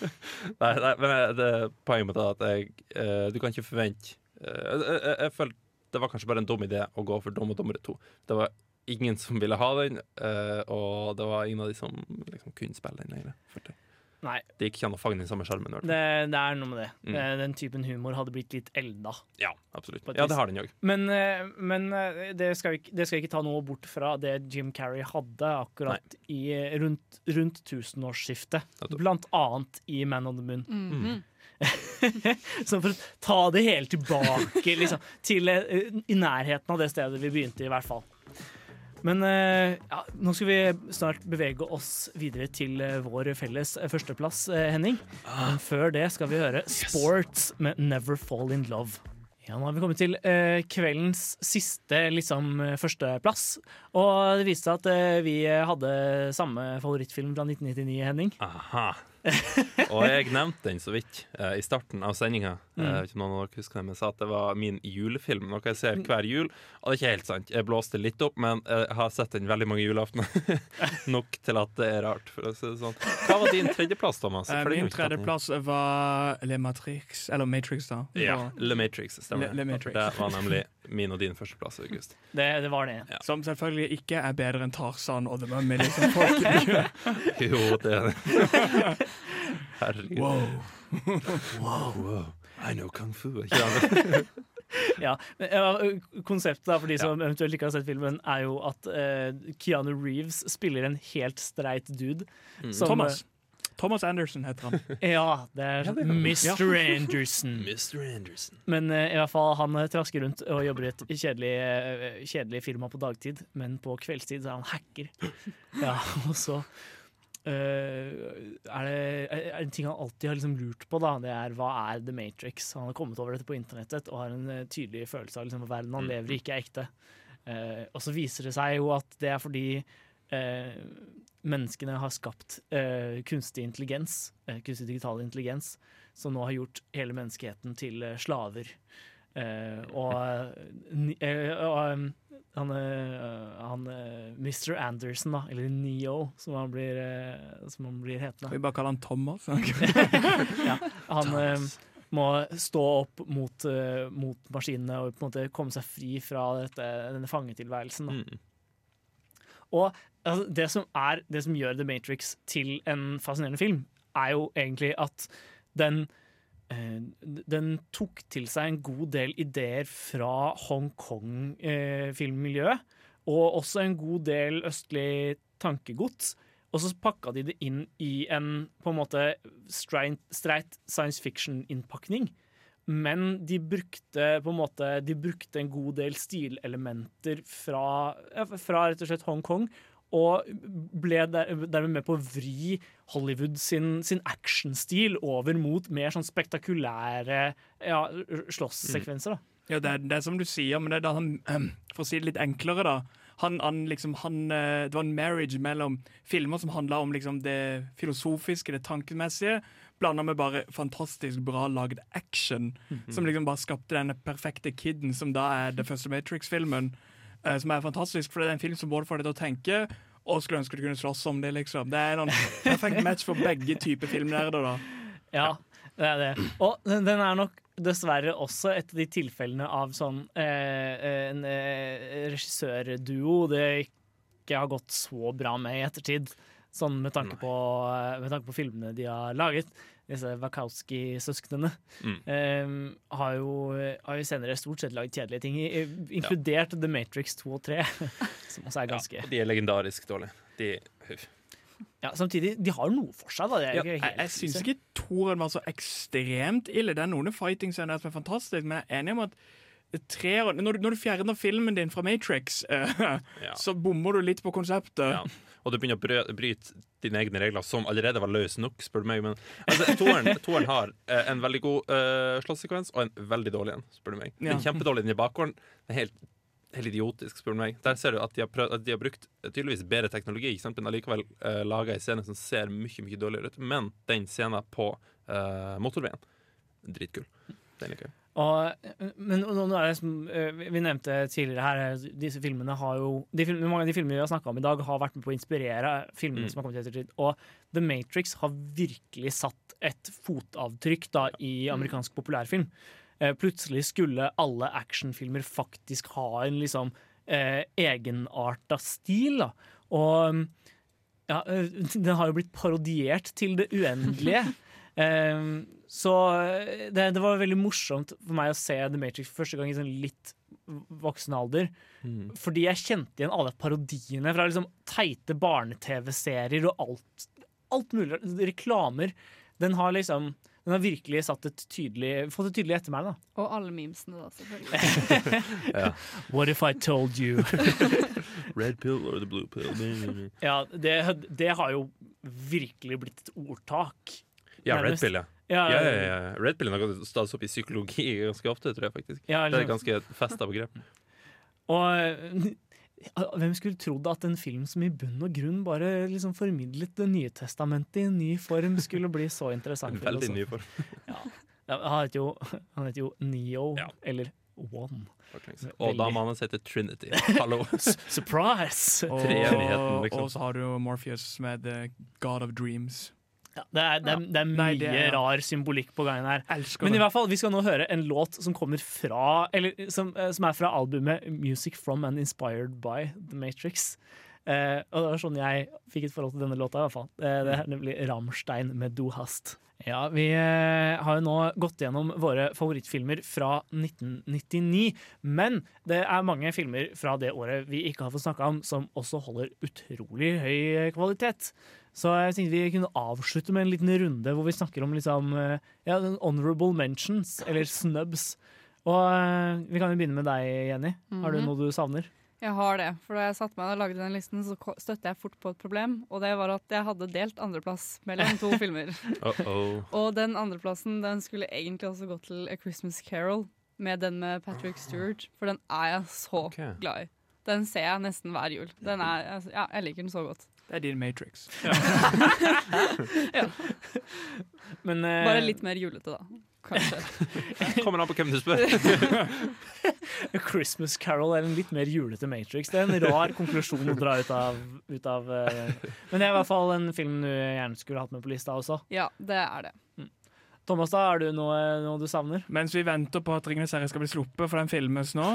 (laughs) Nei, nei men eh, det poenget mitt er at jeg uh, Du kan ikke forvente uh, jeg, jeg, jeg følte det var kanskje bare en dum idé å gå for Dom og dommere to. Det var ingen som ville ha den, uh, og det var ingen av de som liksom, kunne spille den lenger. Nei, Det gikk ikke an å fange den samme sjarmen. det, det er noe med det. Mm. Eh, Den typen humor hadde blitt litt elda. Ja, absolutt. Ja, det har den jo. Men, eh, men eh, det, skal vi, ikke- det skal ikke ta noe bort fra det Jim Carrey hadde akkurat i, rundt, rundt tusenårsskiftet. Blant annet i Man on the Moon. Mhm. (laughs) Så for å ta det hele tilbake liksom, til i nærheten av det stedet vi begynte, i hvert fall. Men eh, ja, nå skal vi snart bevege oss videre til eh, vår felles eh, førsteplass, Henning. Men før det skal vi høre Sports med Never Fall In Love. Ja, nå har vi kommet til eh, kveldens siste liksom, førsteplass. Og det viste seg at eh, vi hadde samme favorittfilm fra 1999, Henning. Aha. (laughs) Og jeg nevnte den så vidt eh, i starten av sendinga. Mm. Jeg vet ikke noen av dere husker det, men jeg sa at det var min julefilm. Noe jeg ser hver jul. Og det er ikke helt sant. Jeg blåste litt opp, men jeg har sett den veldig mange julaftener. (laughs) Nok til at det er rart, for å si det sånn. Hva var din tredjeplass, Thomas? Eh, Min tredjeplass var Le Matrix, eller Matrix, da. Ja, Le Matrix, stemmer. Le- Le Matrix. Det var nemlig min og din førsteplass august. (laughs) Det, det var det. Som selvfølgelig ikke er bedre enn Tarzan og The Mummy. Liksom, folk. Jo, det er det. Herregud. (laughs) wow. Wow. I know kung fu. Ikke det? (laughs) Ja, men, ja, Konseptet da, for de som eventuelt ikke har sett filmen, er jo at uh, Keanu Reeves spiller en helt streit dude. Mm. som, Thomas. Thomas Anderson heter han. eh, (laughs) Ja, det er Ja. Mr. Anderson. Mr. Anderson. Men uh, i hvert fall han eh, trasker rundt og jobber i et kjedelig, uh, kjedelig firma på dagtid, men på kveldstid så er han hacker. (gasps) Ja, og så eh, er det en ting han alltid har liksom lurt på, da, det er hva er The Matrix? Han har kommet over dette på internettet og har en eh, tydelig følelse av liksom, at verden han Mm. lever i, ikke er ekte. Uh, og så viser det seg jo at det er fordi uh, menneskene har skapt uh, kunstig intelligens, eh, kunstig digital intelligens, som nå har gjort hele menneskeheten til eh, slaver. Eh, og eh, eh, og, um, han, eh, han eh, Mr. Anderson, da, eller Neo, som han blir, eh, som han blir hetende. Kan vi bare kalle han Thomas? (laughs) ja, han Thomas. må stå opp mot, eh, mot maskinene og på en måte komme seg fri fra dette, denne fangetilværelsen. Da. Mm. Og altså, det, som er, det som gjør The Matrix til en fascinerende film, er jo egentlig at den eh, den tok til seg en god del ideer fra Hongkong-filmmiljøet, og også en god del østlig tankegods. Og så pakka de det inn i en på en måte streit, science fiction-innpakning. Men de brukte en måte De brukte en god del stilelementer fra, fra rett og slett Hongkong. Og ble der- dermed med på å vri Hollywood sin, sin actionstil over mot mer sånn spektakulære ja, slåsssekvenser. da. Ja, det er, det er som du sier, men det er da han (clears throat) For å si det litt enklere, da. Han, han, liksom, han, eh, det var en marriage mellom filmer som handla om liksom, det filosofiske, det tankemessige, blanda med bare fantastisk bra lagd action. Som liksom bare skapte denne perfekte kiden som da er The First Matrix-filmen. Eh, som er fantastisk, for det er en film som både får deg til å tenke og skulle ønske du kunne slåss om det. liksom. Det er en perfekt match for begge typer filmnerder. da. Ja, det er det. Og den den er nok dessverre også et av de tilfellene av sånn eh, en eh, regissørduo det ikke har gått så bra med i ettertid. Sånn med tanke, på, eh, med tanke på filmene de har laget. Disse Wakowski-søsknene, Mm. um, har, har jo senere stort sett laget kjedelige ting, inkludert inkludert The Matrix 2 og 3. (laughs) Som også er ganske De er legendarisk dårlige. De, huff. ja, Samtidig, de har noe for seg, da. Det er Ja, ikke jeg jeg syns ikke toeren var så ekstremt ille. Det er noen fighting-scener som er fantastisk, men jeg er enig om at treeren Når, du- når du fjerner filmen din fra Matrix, uh, Ja. så bommer du litt på konseptet. Ja. Og du begynner å bryte dine egne regler, som allerede var løse nok, spør du meg. Men altså, toeren, (laughs) toeren har uh, en veldig god uh, slåsssekvens og en veldig dårlig en, spør du meg. Ja. Den kjempedårlige i bakgården den er helt, helt idiotisk, spør du meg. Der ser du at de har, prøvd, at de har brukt eh, tydeligvis bedre teknologi, ikke sant? men allikevel uh, laga en scene som ser mye mye dårligere ut. Men den scenen på uh, motorveien, dritkul. Den liker jeg. Og, men som eh, vi nevnte tidligere her, disse filmene har jo de film, Mange av de filmene vi har snakka om i dag, har vært med på å inspirere filmene Mm. som har kommet ettertid. Og The Matrix har virkelig satt et fotavtrykk da i amerikansk populærfilm. Eh, plutselig skulle alle actionfilmer faktisk ha en liksom eh, egenarta stil. Da. Og ja, eh, den har jo blitt parodiert til det uendelige. (laughs) Eh, så det, det var veldig morsomt for meg å se The Matrix for første gang i sånn litt voksen alder. Mm. Fordi jeg kjente igjen alle parodiene fra liksom teite barne-TV-serier og alt, alt mulig. Reklamer. Den har liksom Den har virkelig satt et tydelig, fått et tydelig ettermæle. da. Og alle memesene, da, selvfølgelig. (laughs) What if I told you? (laughs) Red pill or the blue pill? ja, det, det har jo virkelig blitt et ordtak. Ja, Red pill, ja. Ja, Ja, ja, ja. Red pill har stått stadig opp i psykologi ganske ofte, tror jeg faktisk. Ja, Det er et ganske festa begrep. (laughs) Og eh, hvem skulle trodd at en film som i bunn og grunn bare liksom formidlet Det nye testamentet i en ny form, skulle bli så interessant. (laughs) Veldig ny form. (laughs) Ja, han heter jo, han heter jo Neo, eller One. Og dama hans heter Trinity. Hallo. Surprise! Og, liksom. og så har du Morpheus med The God of Dreams. Ja, det, er, det, er, det er mye Nei, det er- rar symbolikk på gangen her. Men i hvert fall, vi skal nå høre en låt som kommer fra Eller som, eh, som er fra albumet 'Music From and Inspired By The Matrix'. Eh, og det var sånn jeg fikk et forhold til denne låta, i hvert fall. Eh, det er nemlig Ramstein med 'Du Hast'. Ja, vi eh, har jo nå gått gjennom våre favorittfilmer fra 1999. Men det er mange filmer fra det året vi ikke har fått snakka om, som også holder utrolig høy kvalitet. Så jeg tenkte vi kunne avslutte med en liten runde hvor vi snakker om liksom, eh, ja, honorable mentions, eller snubs. Og eh, vi kan jo begynne med deg, Jenny. Har du Mhm. noe du savner? Jeg har det. For da jeg satte meg og lagde den listen, så støtte jeg fort på et problem. Og det var at jeg hadde delt andreplass mellom to (laughs) filmer. Uh-oh. Og den andreplassen den skulle egentlig også gå til A Christmas Carol, med den med Patrick Stewart. For den er jeg så glad i. Den ser jeg nesten hver jul. Den er, altså, ja, jeg liker den så godt. Det er din Matrix. (laughs) ja. Men, eh, Bare litt mer julete, da. Kanskje. (laughs) Kommer an på hvem du spør. A (laughs) Christmas Carol er en litt mer julete Matrix. Det er en rar konklusjon å dra ut av. Ut av eh, Men det er i hvert fall en film du gjerne skulle hatt med på lista også. Ja, det er det. Thomas, da, er du noe, noe du savner? Mens vi venter på at 'Ringenes herre' skal bli sluppet, for den filmes nå,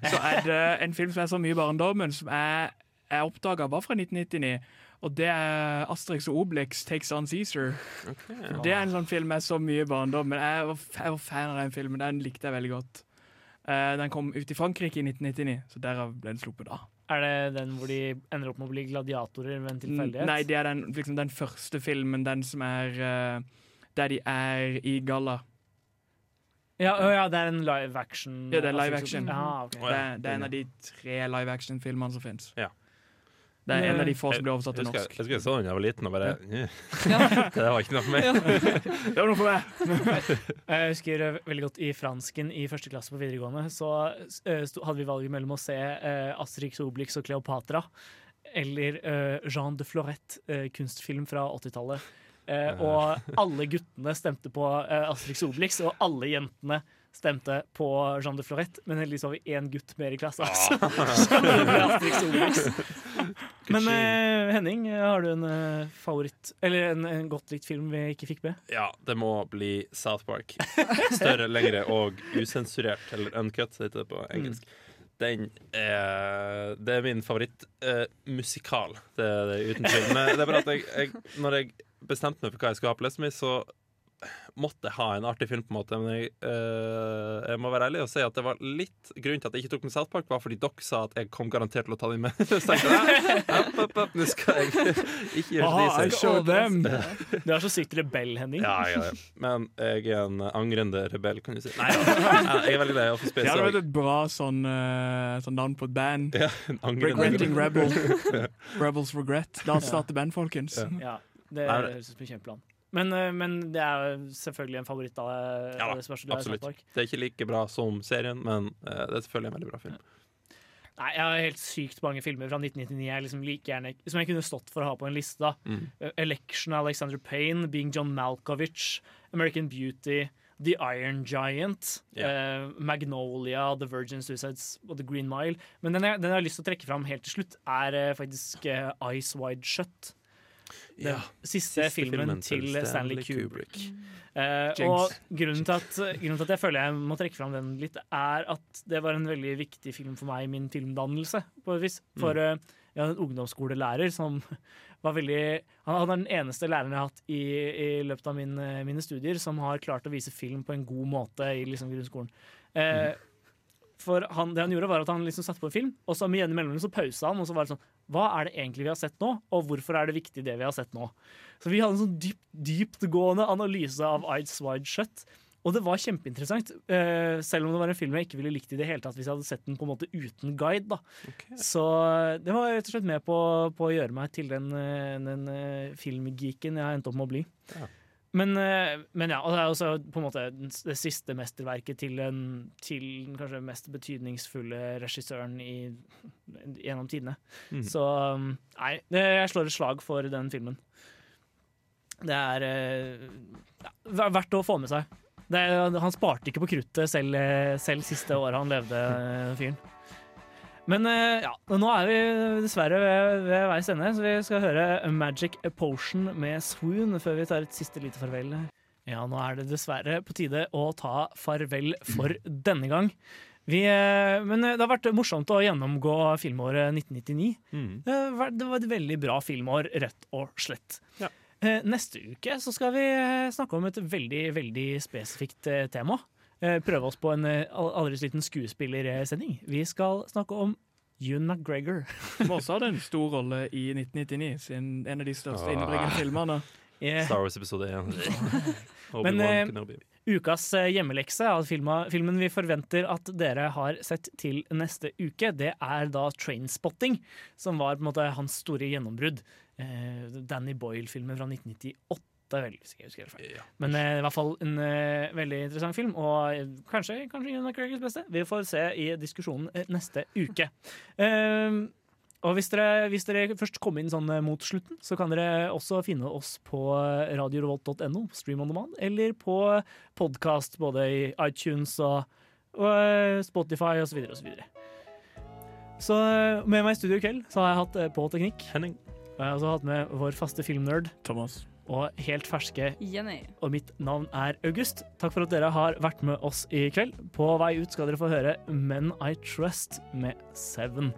så er det en film som er så mye barndommen, som jeg, jeg oppdaga var fra 1999. Og det er Asterix og Obelix Takes On Caesar. Det er en sånn film jeg så mye i barndommen. Jeg var, jeg var fan av den filmen. Den likte jeg veldig godt. Uh, den kom ut i Frankrike i 1999, så derav ble den sluppet da. Er det den hvor de ender opp med å bli gladiatorer ved en tilfeldighet? Nei, det er den, liksom den første filmen, den som er uh, der de er i galla. Ja, ja, det er en live action. Ja, det er live altså, action. Ah, okay. det, er, det er en av de tre live action-filmene som fins. Ja. Det er en av de få som blir oversatt til norsk. Jeg husker jeg så den da jeg var liten og bare Ja. (laughs) Det var ikke noe for meg. (laughs) Det var noe for meg. (laughs) Jeg husker eh, veldig godt i fransken i første klasse på videregående så eh, hadde vi valget mellom å se eh, Asterix, Obelix og Cleopatra eller Jean de Florette, kunstfilm fra 80-tallet. Eh, og alle guttene stemte på Asterix og Obelix, og alle jentene stemte på Jean de Florette. Men heldigvis var vi én gutt mer i klassen. Altså. så Men eh, Henning, har du en eh, favoritt Eller en, en godt likt film vi ikke fikk med? Ja, det må bli South Park. Større, lengre og usensurert. Eller uncut, heter det på engelsk. Den er, det er min favorittmusikal. det er det uten tvil. Men det er bare at jeg, jeg, når jeg bestemte meg for hva jeg skulle ha på lista mi, så måtte ha en artig film, på en måte. Men jeg, eh, jeg må være ærlig og si at det var litt grunnen til at jeg ikke tok med South Park, var fordi dere sa at jeg kom garantert til å ta den med. (laughs) Så tenkte jeg opp, opp, opp, nå skal jeg (laughs) ikke gjøre Aha, I research. showed them. Du er så sykt rebell, Henning. Ja, ja, ja. Men jeg er en angrende rebell, kan du si. Nei, ja. (laughs) jeg er veldig glad i Office Det hadde vært et bra sånn, eh, sånn navn på et band. Ja, en angrende Regretting Rebel. Rebels Regret. La oss starte band, folkens. Ja, det høres ut som en kjempeplan. Men, eh, men det er selvfølgelig en favoritt av, Ja, i South absolutt. Det er ikke like bra som serien, men uh, det er selvfølgelig en veldig bra film. Nei, jeg har helt sykt mange filmer fra 1999 jeg liksom like gjerne, som jeg kunne stått for å ha på en liste. da. Mm. Eh, Election av Alexander Payne, Being John Malkovich, American Beauty, The Iron Giant, eh, Magnolia, The Virgin Suicides og The Green Mile. Men den jeg, den jeg har lyst til å trekke fram helt til slutt, er eh, faktisk eh, Ice Wide Shut. Den Ja, siste, siste filmen, filmen til Stanley Stanley Kubrick. Kubrick. Eh, og grunnen til, at, grunnen til at jeg føler jeg må trekke fram den litt, er at det var en veldig viktig film for meg i min filmdannelse. på et vis. For Mm. jeg hadde en ungdomsskolelærer som (laughs) var veldig Han er den eneste læreren jeg har hatt i, i løpet av min, eh, mine studier som har klart å vise film på en god måte i liksom, grunnskolen. Eh, For han, det han gjorde var at han liksom satte på en film, og så med jevne mellomrom så pausa han. Og så var det sånn Hva er det egentlig vi har sett nå, og hvorfor er det viktig det vi har sett nå? Så vi hadde en sånn dyp, dyptgående analyse av Eyes Wide Shut. Og det var kjempeinteressant, uh, selv om det var en film jeg ikke ville likt i det hele tatt hvis jeg hadde sett den på en måte uten guide. da. Så eh, det var rett og slett med på, på å gjøre meg til den, eh, den filmgeeken jeg endte opp med å bli. Ja. Men, eh, men ja, og det er også på en måte det siste mesterverket til, en, til den kanskje mest betydningsfulle regissøren i, gjennom tidene. Mm. Så um, nei, jeg slår et slag for den filmen. Det er eh, ja, verdt å få med seg. Det, er- han sparte ikke på kruttet selv, eh, selv siste året han levde, fyren. Men eh, ja, nå er vi dessverre ved, ved veis ende, så vi skal høre Magic Potion med Swoon før vi tar et siste lite farvel. Ja, nå er det dessverre på tide å ta farvel for denne gang. Vi, eh, men eh, det har vært morsomt å gjennomgå filmåret 1999. Mm. Det var, det var et veldig bra filmår, rett og slett. Ja. Neste uke så skal vi snakke om et veldig, veldig spesifikt tema. Eh, Prøve oss på en eh, al- aldri så liten skuespillersending. Vi skal snakke om Ewan McGregor. (laughs) Som også hadde en stor rolle i 1999, sin, en av de største Ah. innbringende filmene. Yeah. Star Wars episode 1. (laughs) Men, eh, Ukas eh, hjemmelekse av filma, filmen vi forventer at dere har sett til neste uke, det er da Trainspotting, som var på en måte hans store gjennombrudd. Eh, Danny Boyle-filmen fra 1998, vel, hvis jeg husker helt feil. Ja. Men uh, i hvert fall en uh, veldig interessant film, og eh, kanskje, kanskje av McGregors beste. Vi får se i diskusjonen neste uke. Eh, og hvis dere, hvis dere først kommer inn sånn mot slutten, så kan dere også finne oss på radiorevolt.no, stream on demand, eller på podkast både i iTunes og, og Spotify osv. osv. Så eh, med meg i studio i kveld så har jeg hatt på Teknikk. Henning. Og jeg har også hatt med vår faste filmnerd Thomas. Og helt ferske Jenny. og mitt navn er August. Takk for at dere har vært med oss i kveld. På vei ut skal dere få høre Men I Trust med Seven.